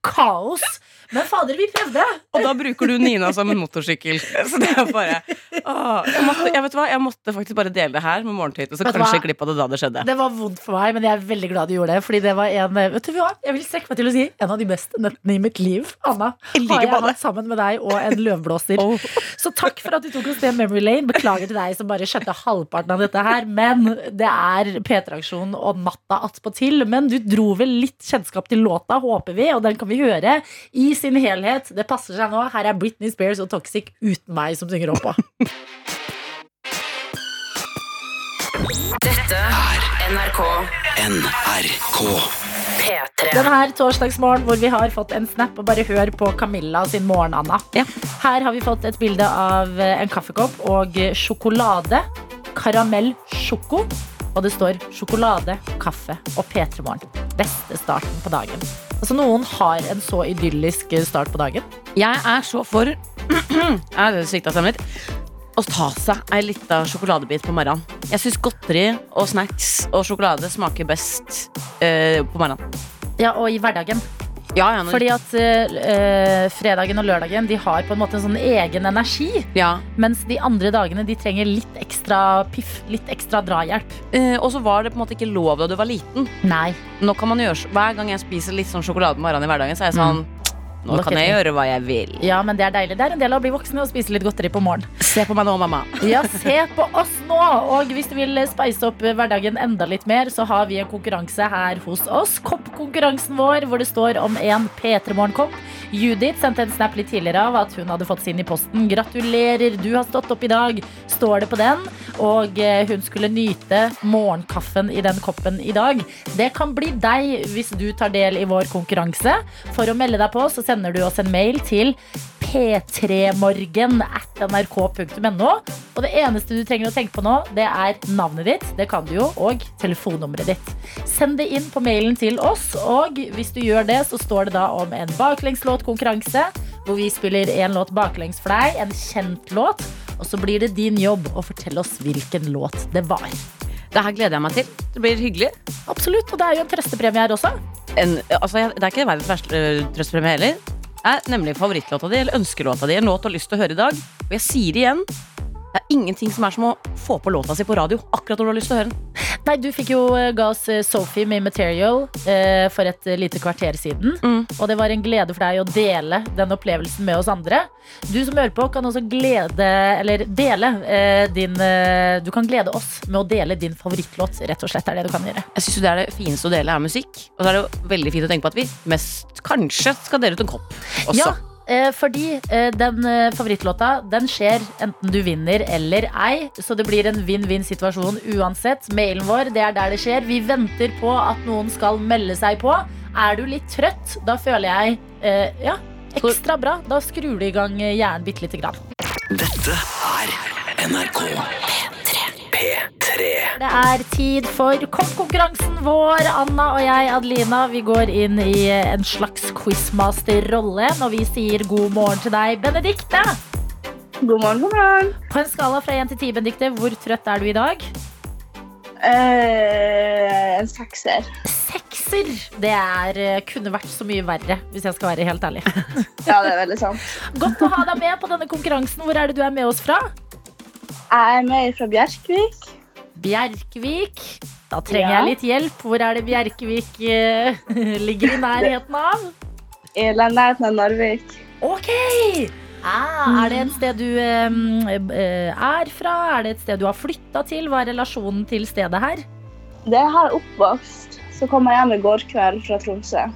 kaos. Men fader, vi prøvde! Og da bruker du Nina som en motorsykkel. Så det er bare åh, jeg, måtte, jeg, vet hva, jeg måtte faktisk bare dele det her med morgentøyte, så Vet kanskje hva? glipp av det da det skjedde. Det var vondt for meg, men jeg er veldig glad du gjorde det. Fordi det var en Vet du hva? Jeg vil strekke meg til å si en av de beste nettene i mitt liv. Anna, like har jeg hatt sammen med deg og en løvblåser. (laughs) Oh. Så takk for at du tok oss til memory lane. Beklager til deg som bare skjønte halvparten av dette her. Men det er P3-aksjonen og natta attpåtil. Men du dro vel litt kjennskap til låta, håper vi, og den kan vi høre i sin helhet. Det passer seg nå. Her er Britney Spears og Toxic uten meg som synger oppå. Dette er NRK NRK. P3. Denne her torsdagsmorgen hvor vi har fått en snap, og bare hør på Camilla sin morgen, Anna. Ja. Her har vi fått et bilde av eh, en kaffekopp og sjokolade. Karamell sjoko. Og det står sjokolade, kaffe og P3 Morgen. Beste starten på dagen. Altså Noen har en så idyllisk start på dagen. Jeg er så for (clears throat) Jeg det svikta stemmen litt? Å ta seg ei lita sjokoladebit på morgenen. Jeg syns godteri og snacks og sjokolade smaker best eh, på morgenen. Ja, Og i hverdagen. Ja, ja, Fordi at eh, fredagen og lørdagen De har på en måte en sånn egen energi. ja. Mens de andre dagene de trenger litt ekstra piff, litt ekstra drahjelp. Eh, og så var det på en måte ikke lov da du var liten. Nei. Nå kan man gjøre Hver gang jeg spiser litt sånn sjokolade på morgenen i hverdagen, så er jeg sånn Nå kan jeg gjøre hva jeg vil. Ja, men det er deilig. Det er en del av å bli voksen og spise litt godteri på morgenen. Se på meg nå, mamma. (laughs) Ja, se på oss nå! Og hvis du vil speise opp hverdagen enda litt mer, så har vi en konkurranse her hos oss. Koppkonkurransen vår hvor det står om en P3 Morgen-kopp. Judith sendte en snap litt tidligere av at hun hadde fått sin i posten. Gratulerer, du har stått opp i dag, står det på den. Og eh, hun skulle nyte morgenkaffen i den koppen i dag. Det kan bli deg hvis du tar del i vår konkurranse. For å melde deg på så sender du oss en mail til p3morgen at nrk.no. Og det eneste du trenger å tenke på nå, det er navnet ditt, det kan du jo, og telefonnummeret ditt. Send det inn på mailen til oss, og hvis du gjør det, så står det da om en baklengslåtkonkurranse, hvor vi spiller en låt baklengs for deg, en kjent låt, og så blir det din jobb å fortelle oss hvilken låt det var. Det her gleder jeg meg til. Det blir hyggelig. Absolutt, og det er jo en trøstepremie her også. En, altså, det er ikke verdens verste trøstepremie trøstpremie heller. Er nemlig favorittlåta di eller ønskelåta di. En låt du har lyst til å høre i dag. Og jeg sier det igjen. Det er ingenting som er som å få på låta si på radio akkurat når du har lyst til å høre den. Nei, du fikk jo eh, ga oss eh, Sophie med Material eh, for et eh, lite kvarter siden. Mm. Og det var en glede for deg å dele den opplevelsen med oss andre. Du som hører på, kan også glede Eller dele eh, din eh, Du kan glede oss med å dele din favorittlåt, rett og slett. er det du kan gjøre. Jeg synes det er det fineste å dele er musikk. Og så er det jo veldig fint å tenke på at vi mest kanskje skal dele ut en kopp også. Ja, fordi eh, den eh, favorittlåta Den skjer enten du vinner eller ei. Så det blir en vinn-vinn-situasjon uansett. Mailen vår, det er der det skjer. Vi venter på at noen skal melde seg på. Er du litt trøtt, da føler jeg eh, ja, ekstra bra. Da skrur du i gang eh, hjernen bitte lite grann. Dette er NRK P3. Det er tid for koppkonkurransen vår. Anna og jeg, Adelina, vi går inn i en slags quizmaster-rolle når vi sier god morgen til deg, Benedikte. God morgen, god morgen. På en skala fra 1 til 10, Benedikte, hvor trøtt er du i dag? Eh, en sekser. Sekser! Det er, eh, kunne vært så mye verre, hvis jeg skal være helt ærlig. (laughs) Ja, det er veldig sant. Godt å ha deg med på denne konkurransen. Hvor er det du er med oss fra? Jeg er med fra Bjerkvik. Bjerkvik. Da trenger Ja. jeg litt hjelp. Hvor er det Bjerkvik uh, (laughs) ligger i nærheten av? I nærheten av Narvik. Ok! Ah, er det et sted du eh, er fra? Er det et sted du har flytta til? Hva er relasjonen til stedet her? Det er her oppvokst. Så kom jeg hjem i går kveld fra Tromsø.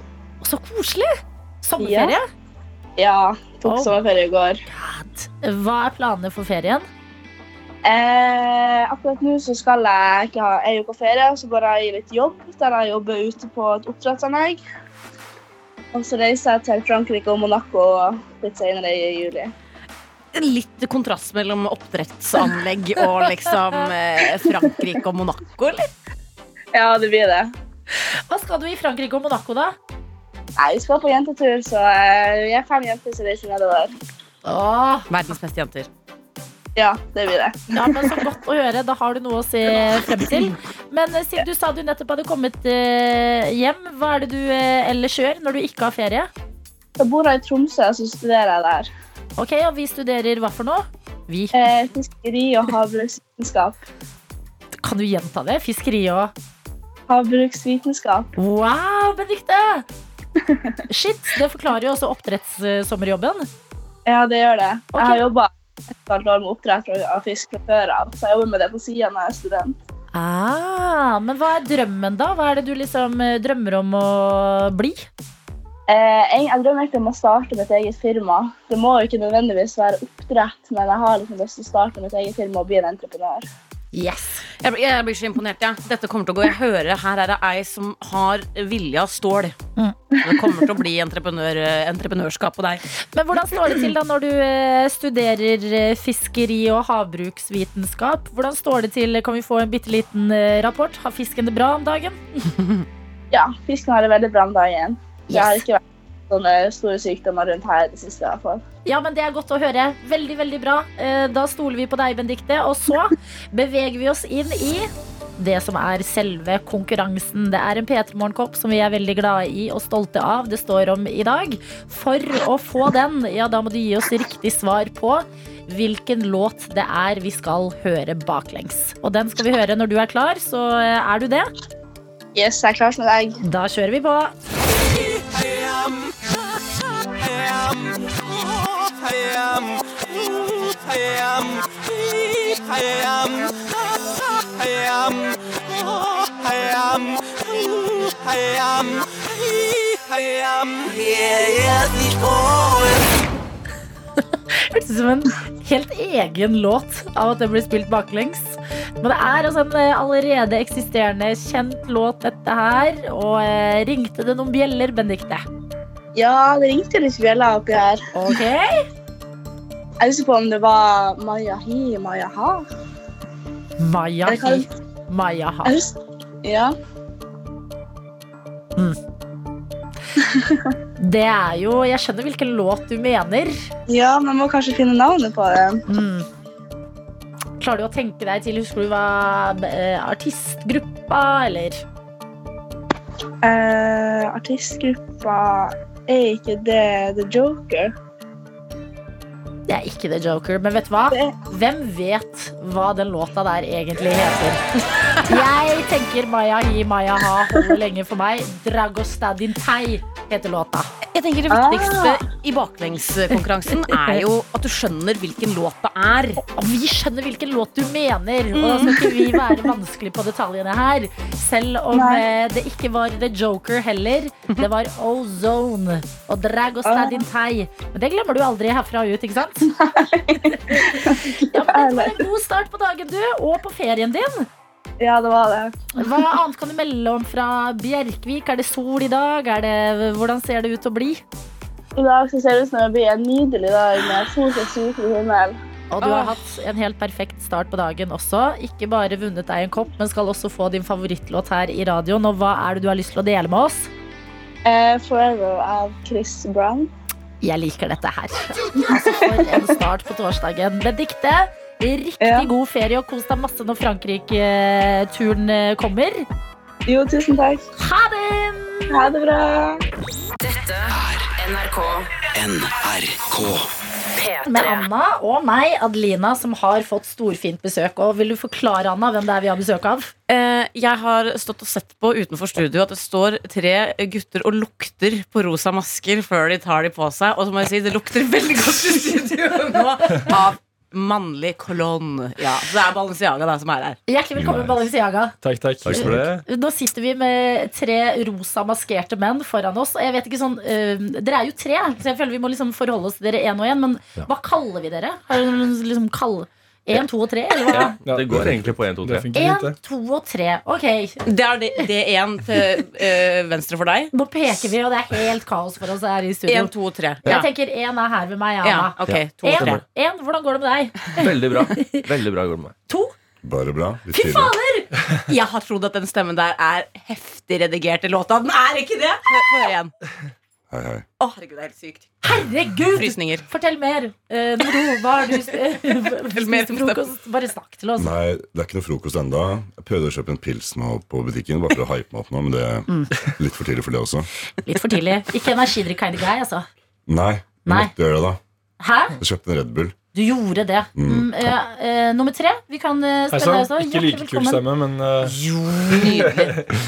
Så koselig! Sommerferie? Ja, tok Oh. sommerferie i går. Hva er planene for ferien? Eh, akkurat nå så skal jeg ikke ha ei uke ferie, så går jeg i litt jobb. Der jeg jobber ute på et oppdrettsanlegg. Og så reiser jeg til Frankrike og Monaco litt senere i juli. Litt kontrast mellom oppdrettsanlegg og liksom eh, Frankrike og Monaco, eller? Ja, det blir det. Hva skal du i Frankrike og Monaco, da? Nei, vi skal på jentetur, så eh, vi er fem jenter som reiser nedover. Åh, Verdens beste jenter. Ja, det blir det. ja, men Så godt å høre. Da har du noe å se frem til. Men eh, siden du sa du nettopp hadde kommet eh, hjem, hva er det du eh, ellers gjør når du ikke har ferie? Jeg bor i Tromsø, så studerer jeg der. Ok, Og vi studerer hva for noe? Vi. Eh, fiskeri og havbruksvitenskap. Kan du gjenta det? Fiskeri og Havbruksvitenskap. Wow, Benedicte! (laughs) Shit, det forklarer jo også oppdrettssommerjobben. Ja, det gjør det. Okay. Jeg har jobba et halvt år med oppdrett av fisk fra før av, så jeg jobber med det på sida når jeg er student. Ah, men hva er drømmen, da? Hva er det du liksom eh, drømmer om å bli? Eh, jeg, jeg drømmer egentlig om å starte mitt eget firma. Det må jo ikke nødvendigvis være oppdrett, men jeg har liksom lyst til å starte mitt eget firma og bli en entreprenør. Yes. Jeg, jeg blir så imponert. Ja. Dette kommer til å gå. Jeg hører her er det ei som har vilje av stål. Mm. Det kommer til å bli entreprenør, entreprenørskap på deg. Men hvordan står det til da når du eh, studerer eh, fiskeri og havbruksvitenskap? Hvordan står det til? Kan vi få en bitte liten eh, rapport? Har fisken det bra om dagen? (laughs) Ja, fisken har det veldig bra om dagen. Det har ikke vært sånne store sykdommer rundt her i det siste. i hvert fall. Ja, men det er godt å høre. Veldig, veldig bra. Eh, Da stoler vi på deg, Benedicte. Og så (laughs) beveger vi oss inn i det som er selve konkurransen. Det er en P3 Morgenkopp som vi er veldig glade i og stolte av. Det står om i dag. For å få den, ja, da må du gi oss riktig svar på hvilken låt det er vi skal høre baklengs. Og den skal vi høre når du er klar, så eh, er du det. Yes, jeg er klar som deg. Da kjører vi på. Hørtes ut som en helt egen låt av at det blir spilt baklengs. Men det er altså en eh, allerede eksisterende kjent låt, dette her. Og eh, ringte det noen bjeller, Benedicte? Ja, det ringte litt bjeller oppi her. Ok. Jeg husker på om det var Maya hi, Maya ha. Maya Eller hi. Maya ha. Jeg husker, ja. (laughs) Det er jo Jeg skjønner hvilken låt du mener. ja, man må kanskje finne navnet på det. Mm. Klarer du å tenke deg til Husker du hva eh, artistgruppa, eller? Eh, artistgruppa er ikke det The Joker? Det er ikke The Joker, men vet du hva? Hvem vet hva den låta der egentlig heter? (laughs) Jeg tenker Maya hi, Maya ha holder lenge for meg. Dragostadin Tei heter låta. Jeg tenker Det viktigste i baklengskonkurransen er jo at du skjønner hvilken låt det er. Og vi skjønner hvilken låt du mener, og da skal ikke vi være vanskelig på detaljene her. Selv om Nei. eh, det ikke var The Joker heller. Det var Ozone og Drag og Stad in Tei. Men det glemmer du aldri herfra ut, ikke sant? Ja, men det var en god start på dagen, du, og på ferien din. Ja, det var det. Hva annet kan du melde om fra Bjerkvik? Er det sol i dag? Er det, hvordan ser det ut å bli? I dag så ser det ut som det blir en nydelig dag med sol og sykelig himmel. Og du har hatt en helt perfekt start på dagen også. Ikke bare vunnet deg en kopp, men skal også få din favorittlåt her i radioen. Og hva er det du har lyst til å dele med oss? Uh, Forever av Chris Brown. Jeg liker dette her. Altså For en start på torsdagen. Benedikte, riktig Ja. god ferie og kos deg masse når Frankrike-turen eh, kommer. Jo, tusen takk. Ha det! Ha det bra. Dette er NRK NRK. Med P3. Anna og meg, Adelina, som har fått storfint besøk. Og Vil du forklare Anna, hvem det er vi har besøk av? Eh, jeg har stått og sett på utenfor studio at det står tre gutter og lukter på rosa masker før de tar de på seg. Og så må jeg si, det lukter veldig godt i studio nå av mannlig kolonn. Ja, så det er Balenciaga da som er her. Hjertelig velkommen, Nice. Balenciaga. Takk, takk. Takk for det. Nå sitter vi med tre rosa maskerte menn foran oss. Jeg vet ikke sånn øh, Dere er jo tre, så jeg føler vi må liksom forholde oss til dere én og én. Men Ja. hva kaller vi dere? Har dere noen liksom kall Én, to og tre? Eller hva? Ja, Det går egentlig på 1, 2, Det 3. funker fint, Én, to og tre. Ok, Det er det, det er én til øh, venstre for deg. nå peker vi, og det er helt kaos for oss her i studio. Én, to, tre. Ja. Jeg tenker én er her ved meg, ja, Anna. ok, to og tre. Én, én, hvordan går det med deg? Veldig bra. (laughs) Veldig bra går det med meg. To? Bare bra. Fy fader! Jeg har trodd at den stemmen der er heftig redigert i låta. Den er ikke det! Hør, hør igjen. Hei, hei. Å, herregud, det er helt sykt. Herregud! Frysninger. Fortell mer. Uh, Noro, hva har du (laughs) Fortell mer spist til om frokost? Bare snakk til oss. Nei, det er ikke noe frokost enda Jeg prøvde å kjøpe en pils nå på butikken, bare for å hype meg opp nå, men det er litt for tidlig for det også. Litt for tidlig. Ikke energidrikk kind of guy, altså. Nei, jeg Nei. måtte gjøre det, da. Hæ? Jeg kjøpte en Red Bull. Du gjorde det. Mm, eh, eh, nummer tre. Vi kan uh, spille deg også. Ikke like kul stemme, men Jo, (laughs) Nydelig.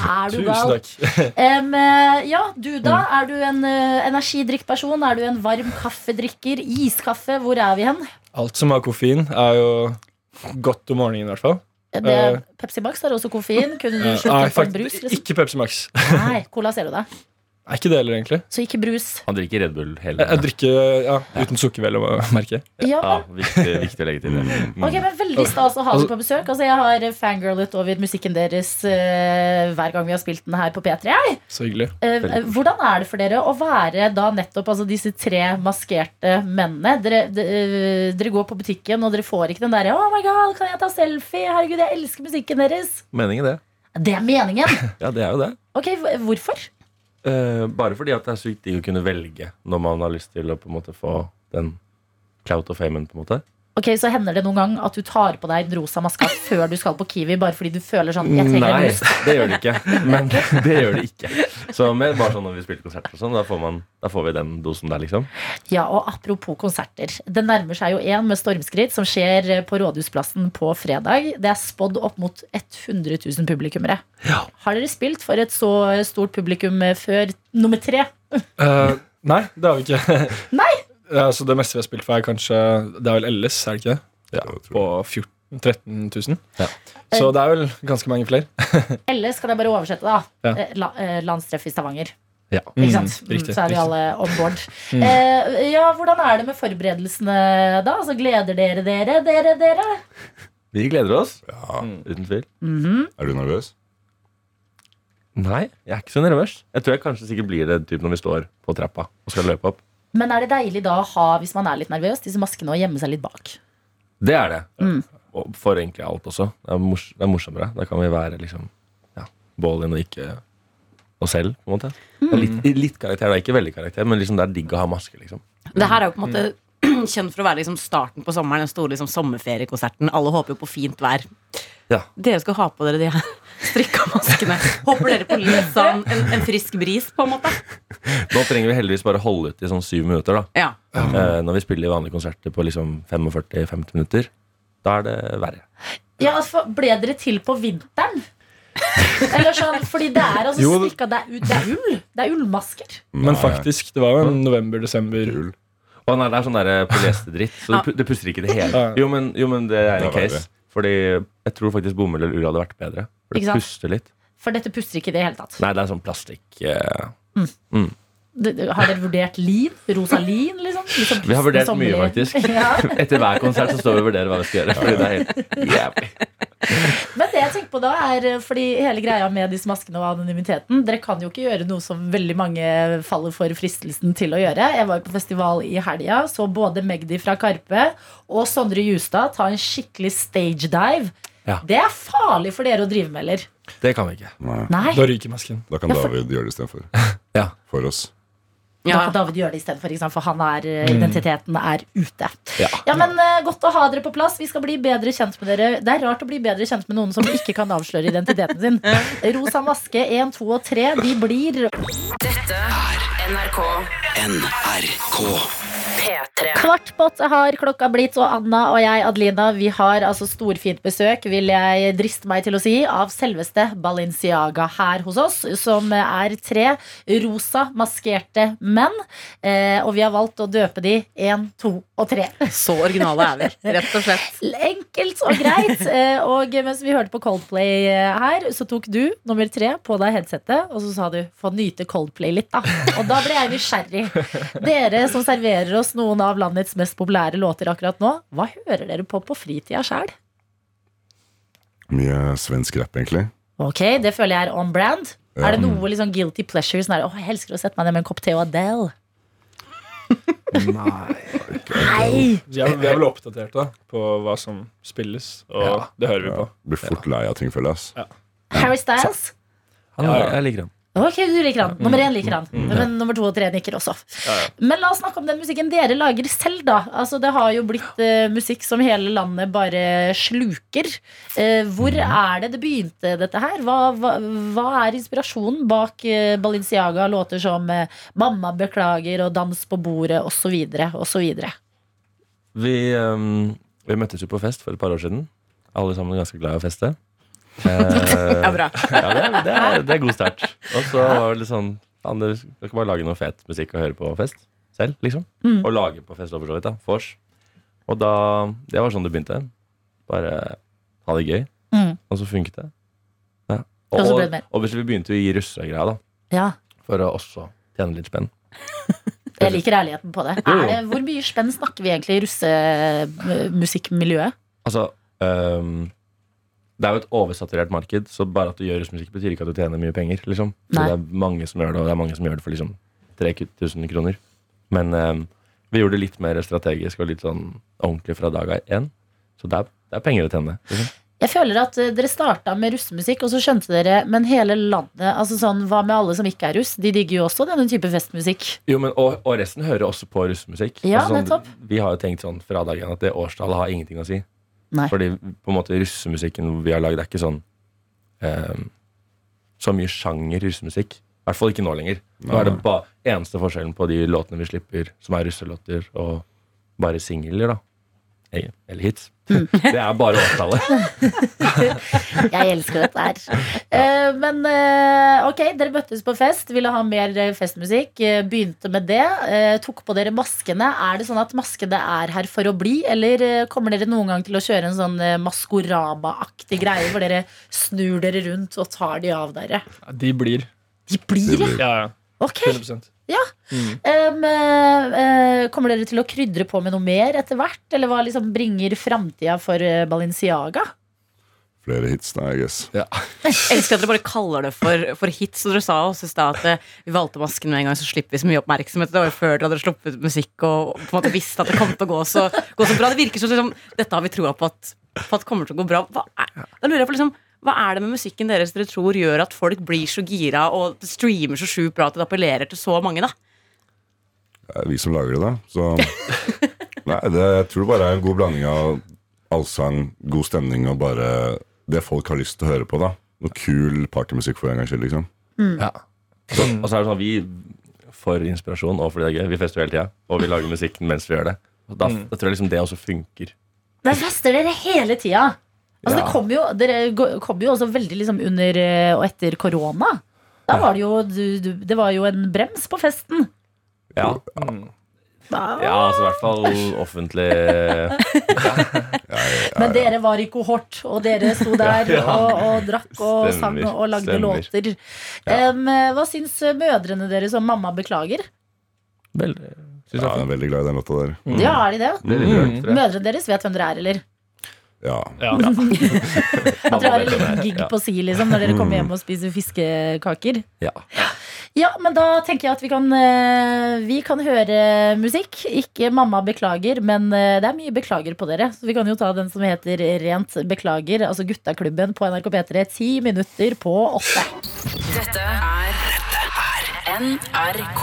Er du tusen gal? (laughs) eh, ja, du da. Mm. Er du en uh, energidrikkperson? Er du en varm kaffedrikker? Iskaffe? Hvor er vi hen? Alt som har koffein, er jo godt om morgenen, i hvert fall. Det, Eh. Pepsi Max har også koffein. Kunne du Eh, på en brus? Liksom? Ikke Pepsi Max. Nei, Cola Zero, da. Er ikke det heller, egentlig. Så ikke brus. Han drikker Red Bull hele Jeg, jeg drikker ja, uten sukker, vel å (laughs) merke. Ja, Ja, viktig, viktig å legge til det. Mm. (laughs) Ok, men Veldig stas å ha dere på besøk. Altså, jeg har fangirlet over musikken deres uh, hver gang vi har spilt den her på P3. Jeg. Så hyggelig. Eh, eh, hvordan er det for dere å være da nettopp altså, disse tre maskerte mennene? Dere, de, uh, dere går på butikken, og dere får ikke den derre 'Oh my god, kan jeg ta selfie?' Herregud, jeg elsker musikken deres. Meningen, det. Det er meningen. (laughs) Ja, det er jo det. Ok, Hvorfor? Eh, bare fordi at det er sykt digg å kunne velge når man har lyst til å på en måte få den clout og famen. på en måte Ok, Så hender det noen gang at du tar på deg en rosa maske før du skal på Kiwi, bare fordi du føler sånn jeg trenger en Nei, boost. det gjør det ikke. Men (laughs) (laughs) det gjør det ikke. Så mer bare sånn når vi spiller konserter og sånn, da, får man- da får vi den dosen der, liksom. Ja, og apropos konserter. Det nærmer seg jo en med stormskritt som skjer på Rådhusplassen på fredag. Det er spådd opp mot 100 000 publikummere. Har dere spilt for et så stort publikum før nummer tre? Uh, nei, det har vi ikke. (laughs) Nei? Ja, så det meste vi har spilt for, er kanskje Det er vel LS, er det ikke det? Ja, På 14 13 000. Ja. Så det er vel ganske mange flere. (laughs) Ellers kan jeg bare oversette, da. Ja. Eh, La, eh, landstreff i Stavanger. Ja. Ikke sant? Mm, riktig, så er vi riktig. alle on board. (laughs) Eh, ja, hvordan er det med forberedelsene da? Altså, gleder dere dere, dere, dere? Vi gleder oss. Ja. Uten tvil. Mhm. Er du nervøs? Nei, jeg er ikke så nervøs. Jeg tror jeg kanskje sikkert blir det typ når vi står på trappa og skal løpe opp. Men er det deilig da å ha, hvis man er litt nervøs, disse maskene og gjemme seg litt bak? Det er det. Mm. Og for egentlig alt også. Det er, mors det er morsommere. Da kan vi være liksom ja, Ballin og ikke oss selv, på en måte. Er litt, litt karakter, da. Ikke veldig karakter, men liksom det er digg å ha maske, liksom. Det her er jo på en måte (clears throat) kjent for å være liksom starten på sommeren. Den store liksom sommerferiekonserten. Alle håper jo på fint vær. Ja. Dere skal ha på dere de her strikka maskene. Håper dere på litt sånn en, en frisk bris, på en måte. Nå trenger vi heldigvis bare holde ut i sånn syv minutter, da. Ja. Eh, når vi spiller vanlige konserter på liksom 45-50 minutter, da er det verre. Ja, altså, Ble dere til på vinteren? Eller sånn, fordi det er altså strikka Det er, det er ull. Det er ullmasker. Men faktisk, det var jo en november-desember. Ull. Og nei, det er sånn der polyesterdritt, så det, du det puster ikke det hele. Jo, men, jo, men det er en case. Fordi jeg tror faktisk bomull eller ull hadde vært bedre. For det puster litt. For dette puster ikke i det hele tatt. Nei, det er sånn plastikk uh, mm. Mm. Har dere vurdert lin? Rosa lin, liksom? (laughs) liksom Vi har vurdert mye, faktisk. (laughs) Ja. (laughs) Etter hver konsert så står vi og vurderer hva vi skal gjøre. Fordi det er helt jævlig. Men det jeg tenker på da er eh, Fordi hele greia med disse maskene og anonymiteten Dere kan jo ikke gjøre noe som veldig mange faller for fristelsen til å gjøre. Jeg var jo på festival i helga, så både Magdi fra Karpe og Sondre Justad ta en skikkelig stage dive. Ja. Det er farlig for dere å drive med, eller? Det kan vi ikke. Nei. Nei. Da ryker masken. Da kan Ja, for- David gjøre det istedenfor. (laughs) Ja. For oss. Da kan David gjøre det istedenfor, ikke sant? for han er, eh, identiteten er ute. Ja. Ja, men eh, Godt å ha dere på plass. Vi skal bli bedre kjent med dere. Det er rart å bli bedre kjent med noen som ikke kan avsløre identiteten sin. (laughs) Rosa maske 1, 2 og 3 de blir Dette er NRK NRK. P3. Kvart på åtte har klokka blitt, og Anna og jeg, Adelina, vi har altså storfint besøk, vil jeg driste meg til å si, av selveste Balenciaga her hos oss, som er tre rosa maskerte menn. Eh, og vi har valgt å døpe de én, to og tre. Så originale er vi, rett og slett. (laughs) Enkelt og greit. Eh, og mens vi hørte på Coldplay eh, her, så tok du nummer tre på deg headsetet, og så sa du 'få nyte Coldplay litt', da. Og da ble jeg nysgjerrig. Dere som serverer oss noen av landets mest populære låter akkurat nå, hva hører dere på på fritida sjæl? Mye svensk rapp, egentlig. Ok, det føler jeg er on brand. Ja. Er det noe liksom guilty pleasure? Sånn her, jeg elsker å sette meg ned med en kopp te og Adele. (laughs) Nei. Nei! Vi er, vi er vel oppdatert da på hva som spilles, og Ja. det hører vi Ja, på. blir fort lei av ting, føler jeg. Ja. Harry Styles. Han, Ja, ja. Jeg liker han. Ok, du liker han. Nummer én liker han. Men nummer to og tre nikker også. Men la oss snakke om den musikken dere lager selv, da. Altså, det har jo blitt eh, musikk som hele landet bare sluker. Eh, hvor er det det begynte, dette her? Hva, hva, hva er inspirasjonen bak eh, Balenciaga? Låter som eh, 'Mamma beklager' og 'Dans på bordet' osv. osv. Vi, um, vi møttes jo på fest for et par år siden. Alle sammen ganske glad i å feste. Eh, (laughs) Ja, bra. ja, det, er- det, er, det er god start. Og så var det litt sånn faen, dere skal ikke bare lage noe fet musikk og høre på fest selv, liksom. Mm. Og lage på fest, for så vidt. da, Vors. Og da Det var sånn det begynte. Bare ha det gøy. Mm. Og så funket det. Ja. Og så ble det mer. og hvis vi begynte å gi russegreia, da. Ja. For å også tjene litt spenn. (laughs) Jeg liker ærligheten på det. Jo, jo. Er det hvor mye spenn snakker vi egentlig i russemusikkmiljøet? Altså øhm, Det er jo et oversaturert marked, så bare at du gjør russmusikk, betyr ikke at du tjener mye penger. Liksom. Så det er mange som gjør det, og det er mange som gjør det for liksom 3000 kroner. Men um, vi gjorde det litt mer strategisk og litt sånn ordentlig fra dag én. Så det er, det er penger å tjene. Liksom. Jeg føler at eh, dere starta med russemusikk, og så skjønte dere Men hele landet, altså sånn, hva med alle som ikke er russ? De digger jo også denne type festmusikk. Jo, men, og, og resten hører også på russemusikk. Ja, Altså nettopp. Vi har jo tenkt sånn fra dag én at det årstallet har ingenting å si. Nei. Fordi på en måte russemusikken vi har lagd, er ikke sånn eh, så mye sjanger russemusikk. I hvert fall ikke nå lenger. Nå er det bare eneste forskjellen på de låtene vi slipper, som er russelåter, og bare singler, da. Eller hits. Det er bare årstallet. (laughs) Jeg elsker dette her. Eh, men eh, ok, dere møttes på fest, ville ha mer eh, festmusikk. begynte med det. eh, tok på dere maskene. Er det sånn at maskene er her for å bli, eller kommer dere noen gang til å kjøre en sånn Maskorama-aktig greie hvor dere snur dere rundt og tar de av dere? De blir. De blir, ja. Ja, ja. Ok. 100 Um, eh, eh, kommer dere til å krydre på med noe mer etter hvert? Eller hva liksom bringer framtida for Balinciaga? Balenciaga? Flere hits, da, I guess. (laughs) Jeg elsker at dere bare kaller det for, for hits. Og dere sa også i stad at eh, vi valgte masken med en gang, så slipper vi så mye oppmerksomhet. Det var jo før dere hadde sluppet musikk og på en måte visste at det kom til å gå så, gå så bra. Det virker som liksom, dette har vi troa på på at kommer til å gå bra. Hva er, da lurer jeg på liksom hva er det med musikken deres dere tror gjør at folk blir så gira og streamer så sjukt bra at det appellerer til så mange? da? Det er vi som lager det, da. Så (laughs) Nei, det, jeg tror det bare er en god blanding av allsang, god stemning og bare det folk har lyst til å høre på, da. Noe kul partymusikk for en gangs skyld, liksom. Ja. Så, og så er det sånn vi får inspirasjon, og fordi det er gøy. Vi fester hele tida, og vi lager musikken mens vi gjør det. Og da, da tror jeg liksom det også funker. Der fester dere hele tida. Altså, Ja. det kom jo, dere kom jo også veldig liksom under eh, og etter korona. Da var det jo du, du, Det var jo en brems på festen. Ja, ja altså i hvert fall offentlig (laughs) Men dere var i kohort, og dere sto der Ja, ja. og, og drakk og Stemmer, sang og lagde stemmer. låter. Ja. Em, hva syns mødrene deres om 'Mamma beklager'? Veldig Syns Ja, jeg er veldig glad i den låta der. Ja, er de det? det er litt rart. Mødrene deres vet hvem dere er, eller? Ja. Ja. At dere har en liten gig på si liksom, når dere kommer hjem og spiser fiskekaker? Ja. Ja, men da tenker jeg at vi kan, eh, vi kan høre musikk. Ikke 'Mamma beklager', men eh, det er mye beklager på dere. Så vi kan jo ta den som heter 'Rent beklager', altså Guttaklubben på NRK P3. Ti minutter på åtte. Dette er NRK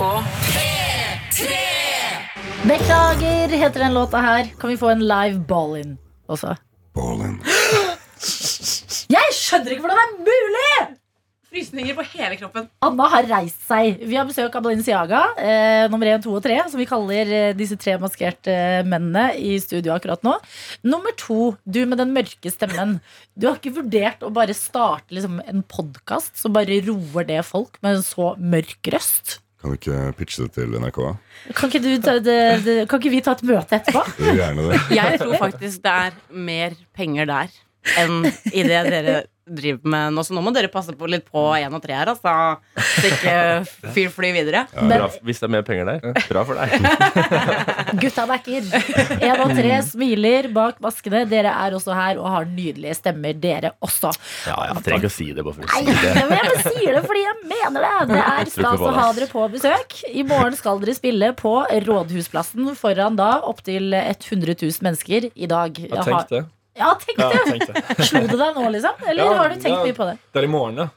Beklager heter den låta her. Kan vi få en live ball-in også? Ballin. Jeg skjønner ikke hvordan det er mulig! Frysninger på hele kroppen. Anna har reist seg. Vi har besøk av Balenciaga, eh, nummer én, to og tre, som vi kaller eh, disse tre maskerte eh, mennene i studio akkurat nå. Nummer to, du med den mørke stemmen. Du har ikke vurdert å bare starte liksom, en podkast som bare roer det folk med en så mørk røst? Kan du ikke pitche det til NRK? Kan ikke, du ta, det, det, kan ikke vi ta et møte etterpå? Gjerne det. Jeg tror faktisk det er mer penger der enn i det dere driver med nå. Så nå må dere passe på litt på én og tre her, altså. Så ikke fyr fly videre. Bra, hvis det er mer penger der, bra for deg. (laughs) Gutta backer. Én og tre smiler bak maskene. Dere er også her og har nydelige stemmer, dere også. Ja, jeg trenger ikke å si det bare for å Nei, si det. men (laughs) jeg bare sier det fordi jeg mener det. Det er Jeg stas å ha dere på besøk. I morgen skal dere spille på Rådhusplassen foran da opptil 100 000 mennesker i dag. Ja, tenk det. Ja, tenk det. Slo det deg nå, liksom? Eller Ja, har du tenkt ja. mye på det? Det er i morgen, ja.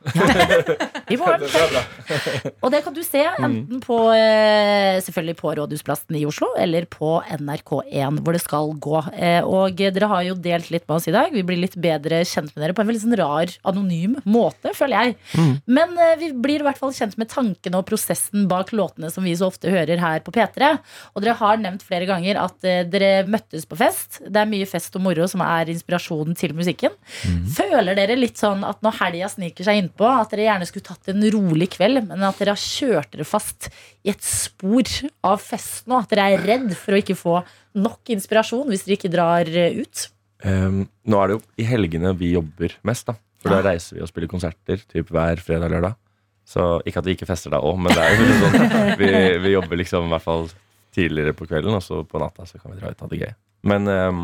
I morgen. (laughs) Det er bra. (laughs) Og det kan du se enten på eh, selvfølgelig på Rådhusplassen i Oslo eller på NRK1, hvor det skal gå. Eh, Og dere har jo delt litt med oss i dag. Vi blir litt bedre kjent med dere på en veldig sånn rar, anonym måte, føler jeg. Men eh, vi blir i hvert fall kjent med tankene og prosessen bak låtene som vi så ofte hører her på P3. Og dere har nevnt flere ganger at dere møttes på fest. Det er mye fest og moro som er inspirasjonen til musikken. Føler dere litt sånn at når helga sniker seg innpå, at dere gjerne skulle tatt en rolig kveld, men at dere har kjørt dere fast i et spor av fest nå? At dere er redd for å ikke få nok inspirasjon hvis dere ikke drar eh, ut? Um, nå er det jo i helgene vi jobber mest, da. For da reiser vi og spiller konserter typ hver fredag og lørdag. Så ikke at vi ikke fester da òg, men det er jo sånn (laughs) vi, vi jobber liksom i hvert fall tidligere på kvelden, og så på natta så kan vi dra ut og ha det gøy. Men, um,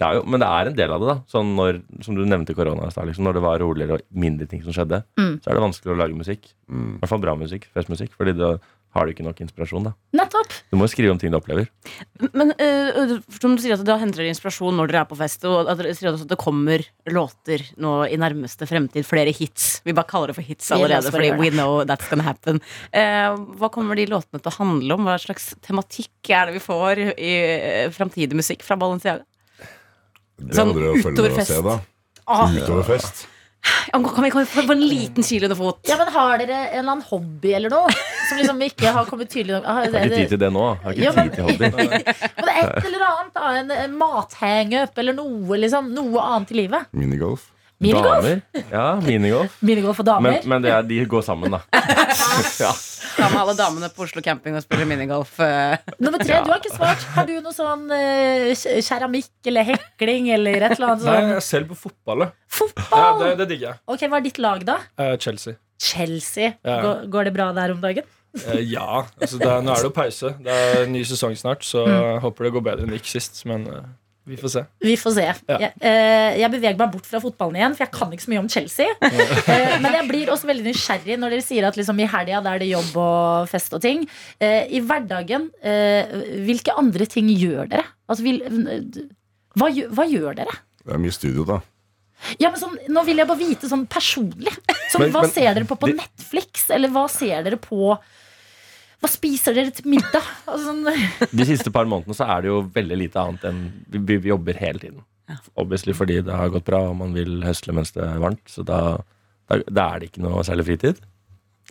det er jo, men det er en del av det, da. Sånn når, som du nevnte korona i stad, liksom, når det var roligere og mindre ting som skjedde, Mm. så er det vanskelig å lage musikk. Mm. I hvert fall bra musikk. Festmusikk. Fordi da har du ikke nok inspirasjon, da. Nettopp! Du må jo skrive om ting du opplever. Men uh, som du sier at da henter dere inspirasjon når dere er på fest, og at dere sier også at det kommer låter nå i nærmeste fremtid. Flere hits. Vi bare kaller det for hits allerede, fordi we know that's gonna happen. Uh, hva kommer de låtene til å handle om? Hva slags tematikk er det vi får i uh, framtidig musikk fra Balenciaga? Det Sånn utover fest. se. Ah, Utover fest. kan vi vi få en liten kilo under fot? Ja, men Har dere en eller annen hobby eller noe som liksom ikke har kommet tydelig nok? Ah, Jeg har ikke tid til det nå. Jeg har ikke Ja, men- tid til hobby. Men (laughs) et eller annet, da, en, en mathangup eller noe, liksom, noe annet i livet. Minigolf. Minigolf? Damer? Ja, minigolf. (laughs) Minigolf og damer. Men, men det er, de går sammen, da. (laughs) ja. Da må alle damene på Oslo camping og spille minigolf. eh. Nummer tre, du har ikke svart. Har du noe sånn uh, keramikk eller hekling eller et eller annet Nei, jeg jeg selger på fotball. Fotball? Ja, det, det digger jeg. Ok, Hva er ditt lag, da? Uh, Chelsea. Chelsea. Ja. Går, går det bra der om dagen? Ja. Altså, det er, nå er det jo pause. Det er ny sesong snart, så jeg håper det går bedre enn det gikk sist. Men eh, vi får se. Vi får se. Ja. Jeg, eh, jeg beveger meg bort fra fotballen igjen, for jeg kan ikke så mye om Chelsea. (laughs) Eh, men jeg blir også veldig nysgjerrig når dere sier at liksom i helga er det jobb og fest og ting. Eh, I hverdagen, eh, hvilke andre ting gjør dere? Altså, vil, hva, hva gjør dere? Det er mye studio, da. Ja, men sånn, nå vil jeg bare vite sånn personlig. Sånn, Men- hva men ser dere på på de... Netflix? Eller hva ser dere på Hva spiser dere til middag? (laughs) Altså, sånn, De siste par månedene så er det jo veldig lite annet enn vi, vi, jobber hele tiden. Obviously fordi det har gått bra, og man vil høsle mens det er varmt. Så da, da, da er det ikke noe særlig fritid.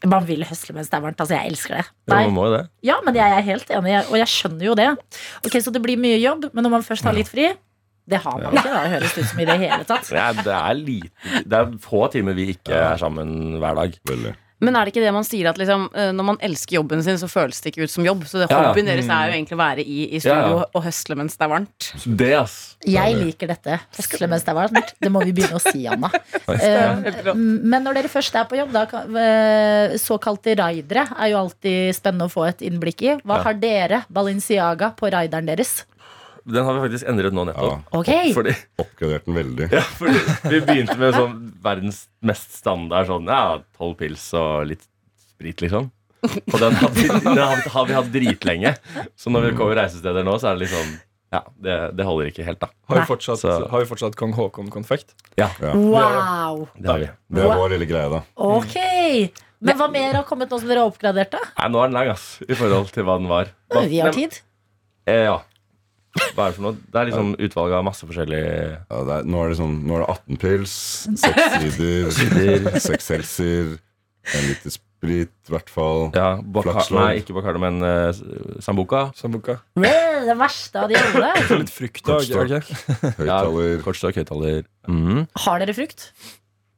man vil høsle mens det er varmt. Altså, jeg elsker det. Jo, man må jo det. Ja, men jeg er helt enig, og jeg skjønner jo det. Ok, Så det blir mye jobb, men når man først har litt fri Det har man ikke, da, høres ut som i det hele tatt. Det er, det er lite Det er få timer vi ikke er sammen hver dag. Veldig. Men er det ikke det man sier at liksom, eh, når man elsker jobben sin, så føles det ikke ut som jobb? Så det, Ja, ja. hobbyen deres er jo egentlig å være i, i studio Ja, ja. og høsle mens det er varmt. Det, ass. Jeg liker dette. Høsle mens det er varmt. Det må vi begynne å si, Anna. (laughs) uh, men når dere først er på jobb, da, eh, såkalte raidere er jo alltid spennende å få et innblikk i. Hva Ja. har dere, Balenciaga, på raideren deres? Den har vi faktisk endret nå nettopp. Ok, Fordi, Oppgradert den veldig. ja, fordi vi begynte med sånn verdens mest standard sånn ja, tolv pils og litt sprit, liksom. Og den har vi, den har vi, har vi hatt dritlenge. Så når vi kommer reisesteder nå, så er det litt sånn Ja, det, det holder ikke helt, da. Har vi fortsatt, Så- har vi fortsatt kong Haakon-konfekt? Ja, Ja. wow. det har vi. Det er vår lille greie, da. Ok. Men hva mer har kommet nå som dere har oppgradert, da? Nei, nå er den lang, ass, i forhold til hva den var. Hva- Vi har Men- tid. Eh, ja. Hva er det for noe? Det er liksom utvalg av masse forskjellig Ja, er, nå, er det sånn, nå er det 18 pils, 6 sider, 6 helser, en liter sprit i hvert fall. Ja, Nei, ikke Bacardo, men uh, Sambuca. Sambuca. Det verste av de alle. Litt frukt. Kortstokk. Ja, Høyttaler. Kortstokk, høyttaler. Mm. Har dere frukt?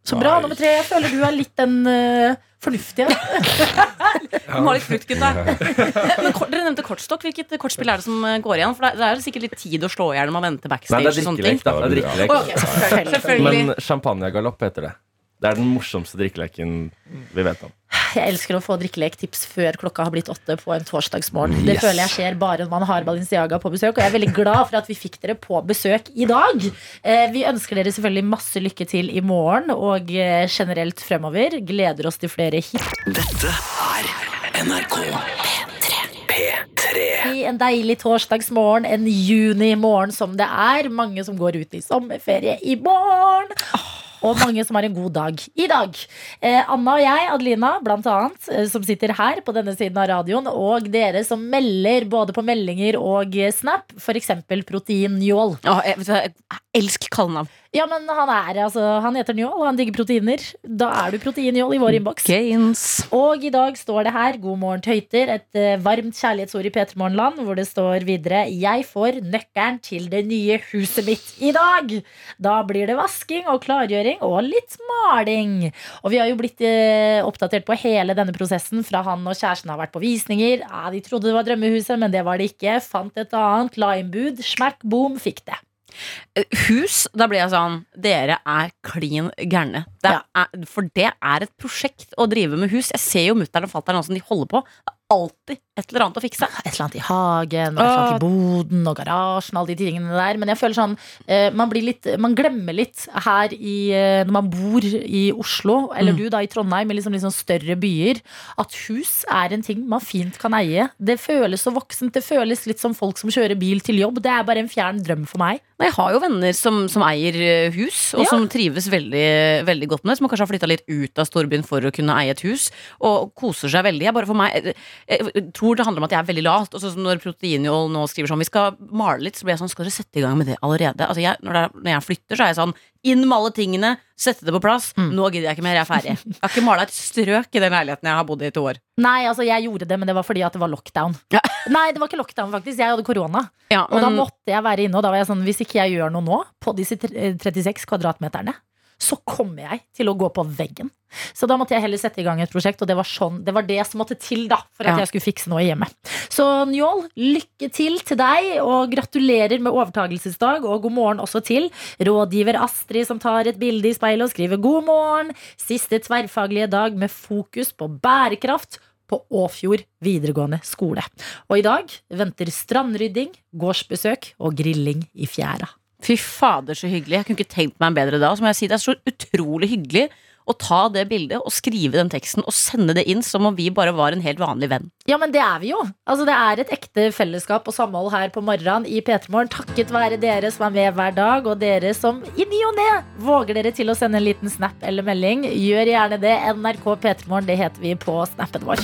Så bra, nummer tre. Jeg føler du er litt den uh, fornuftige. (laughs) Du må ha litt frukt, gutta. Men kort, dere nevnte kortstokk. Hvilket kortspill er det som eh, går igjen? For det er- jo sikkert litt tid å slå i hjel når man venter Nei, backstage. det er og sånne ting. drikkelek, da. Det er drikkelek. Å, ok, selvfølgelig. selvfølgelig. Men champagnegalopp heter det. Det er den morsomste drikkeleken vi vet om. Jeg elsker å få drikkelektips før klokka har blitt åtte på en torsdagsmorgen. Det føler jeg skjer bare når man har Balenciaga på besøk. Og jeg er veldig glad for at vi fikk dere på besøk i dag. Eh, Vi ønsker dere selvfølgelig masse lykke til i morgen og eh, generelt fremover. Gleder oss til flere hit Dette er NRK P3. P3. i en deilig torsdagsmorgen, en junimorgen som det er. Mange som går ut i sommerferie i morgen. Og mange som har en god dag i dag. Eh, Anna og jeg, Adelina, blant annet, eh, som sitter her på denne siden av radioen, og dere som melder både på meldinger og Snap, f.eks. proteinjål. Jeg, hva, jeg elsker kallenavn. Ja, men han er altså Han heter Njål, han digger proteiner. Da er du Protein Njål i vår innboks. Og i dag står det her God morgen tøyter, et eh, varmt kjærlighetsord i P3 Morgenland, hvor det står videre Jeg får nøkkelen til det nye huset mitt i dag. Da blir det vasking og klargjøring og litt maling. Og vi har jo blitt eh, oppdatert på hele denne prosessen fra han og kjæresten har vært på visninger. Ja, de trodde det var drømmehuset, men det var det ikke. Fant et annet, la inn bud, smack boom, fikk det. Hus, da blir jeg sånn Dere er klin gærne. Er, for det er et prosjekt å drive med hus. Jeg ser jo mutter'n og fatter'n som de holder på. Det er alltid et eller annet å fikse. Et eller annet i hagen, og et eller annet i boden og garasjen, alle de tingene der. Men jeg føler sånn eh, man, blir litt, man glemmer litt her i eh, Når man bor i Oslo, eller Mm. du da i Trondheim, i liksom, liksom større byer, at hus er en ting man fint kan eie. Det føles så voksent. Det føles litt som folk som kjører bil til jobb. Det er bare en fjern drøm for meg. Men jeg har jo venner som, som eier eh, hus, og Ja. som trives veldig, veldig godt med det. Som kanskje har flytta litt ut av storbyen for å kunne eie et hus, og koser seg veldig. Jeg, bare for meg, jeg, jeg tror det handler om at jeg er veldig lat. Og sånn som når Proteinjål nå skriver sånn Vi skal male litt, så blir jeg sånn Skal dere sette i gang med det allerede? Altså jeg, når, det, er- når jeg flytter, så er jeg sånn inn med alle tingene, sette det på plass. Nå gidder jeg ikke mer, jeg er ferdig. (laughs) Jeg har ikke mala et strøk i den leiligheten jeg har bodd i i to år. Nei, altså jeg gjorde det, men det var fordi at det var lockdown. (laughs) Nei, det var ikke lockdown, faktisk. Jeg hadde korona. Ja, Og da måtte jeg være inne, og da var jeg sånn Hvis ikke jeg gjør noe nå på disse 36 kvadratmeterne, så kommer jeg til å gå på veggen. Så da måtte jeg heller sette i gang et prosjekt, og det var, sånn, det, var det som måtte til da for at Ja. jeg skulle fikse noe hjemme. Så Njål, lykke til til deg, og gratulerer med overtagelsesdag, og god morgen også til rådgiver Astrid, som tar et bilde i speilet og skriver god morgen. Siste tverrfaglige dag med fokus på bærekraft på Åfjord videregående skole. Og i dag venter strandrydding, gårdsbesøk og grilling i fjæra. Fy fader, så hyggelig. Jeg kunne ikke tenkt meg en bedre dag. Så må jeg si Det er så utrolig hyggelig å ta det bildet og skrive den teksten og sende det inn som om vi bare var en helt vanlig venn. Ja, men det er vi jo. Altså, det er et ekte fellesskap og samhold her på morgenen i P3 Morgen. Takket være dere som er med hver dag, og dere som i ny og ne våger dere til å sende en liten snap eller melding. Gjør gjerne det. NRK P3 Morgen, det heter vi på snappen vår.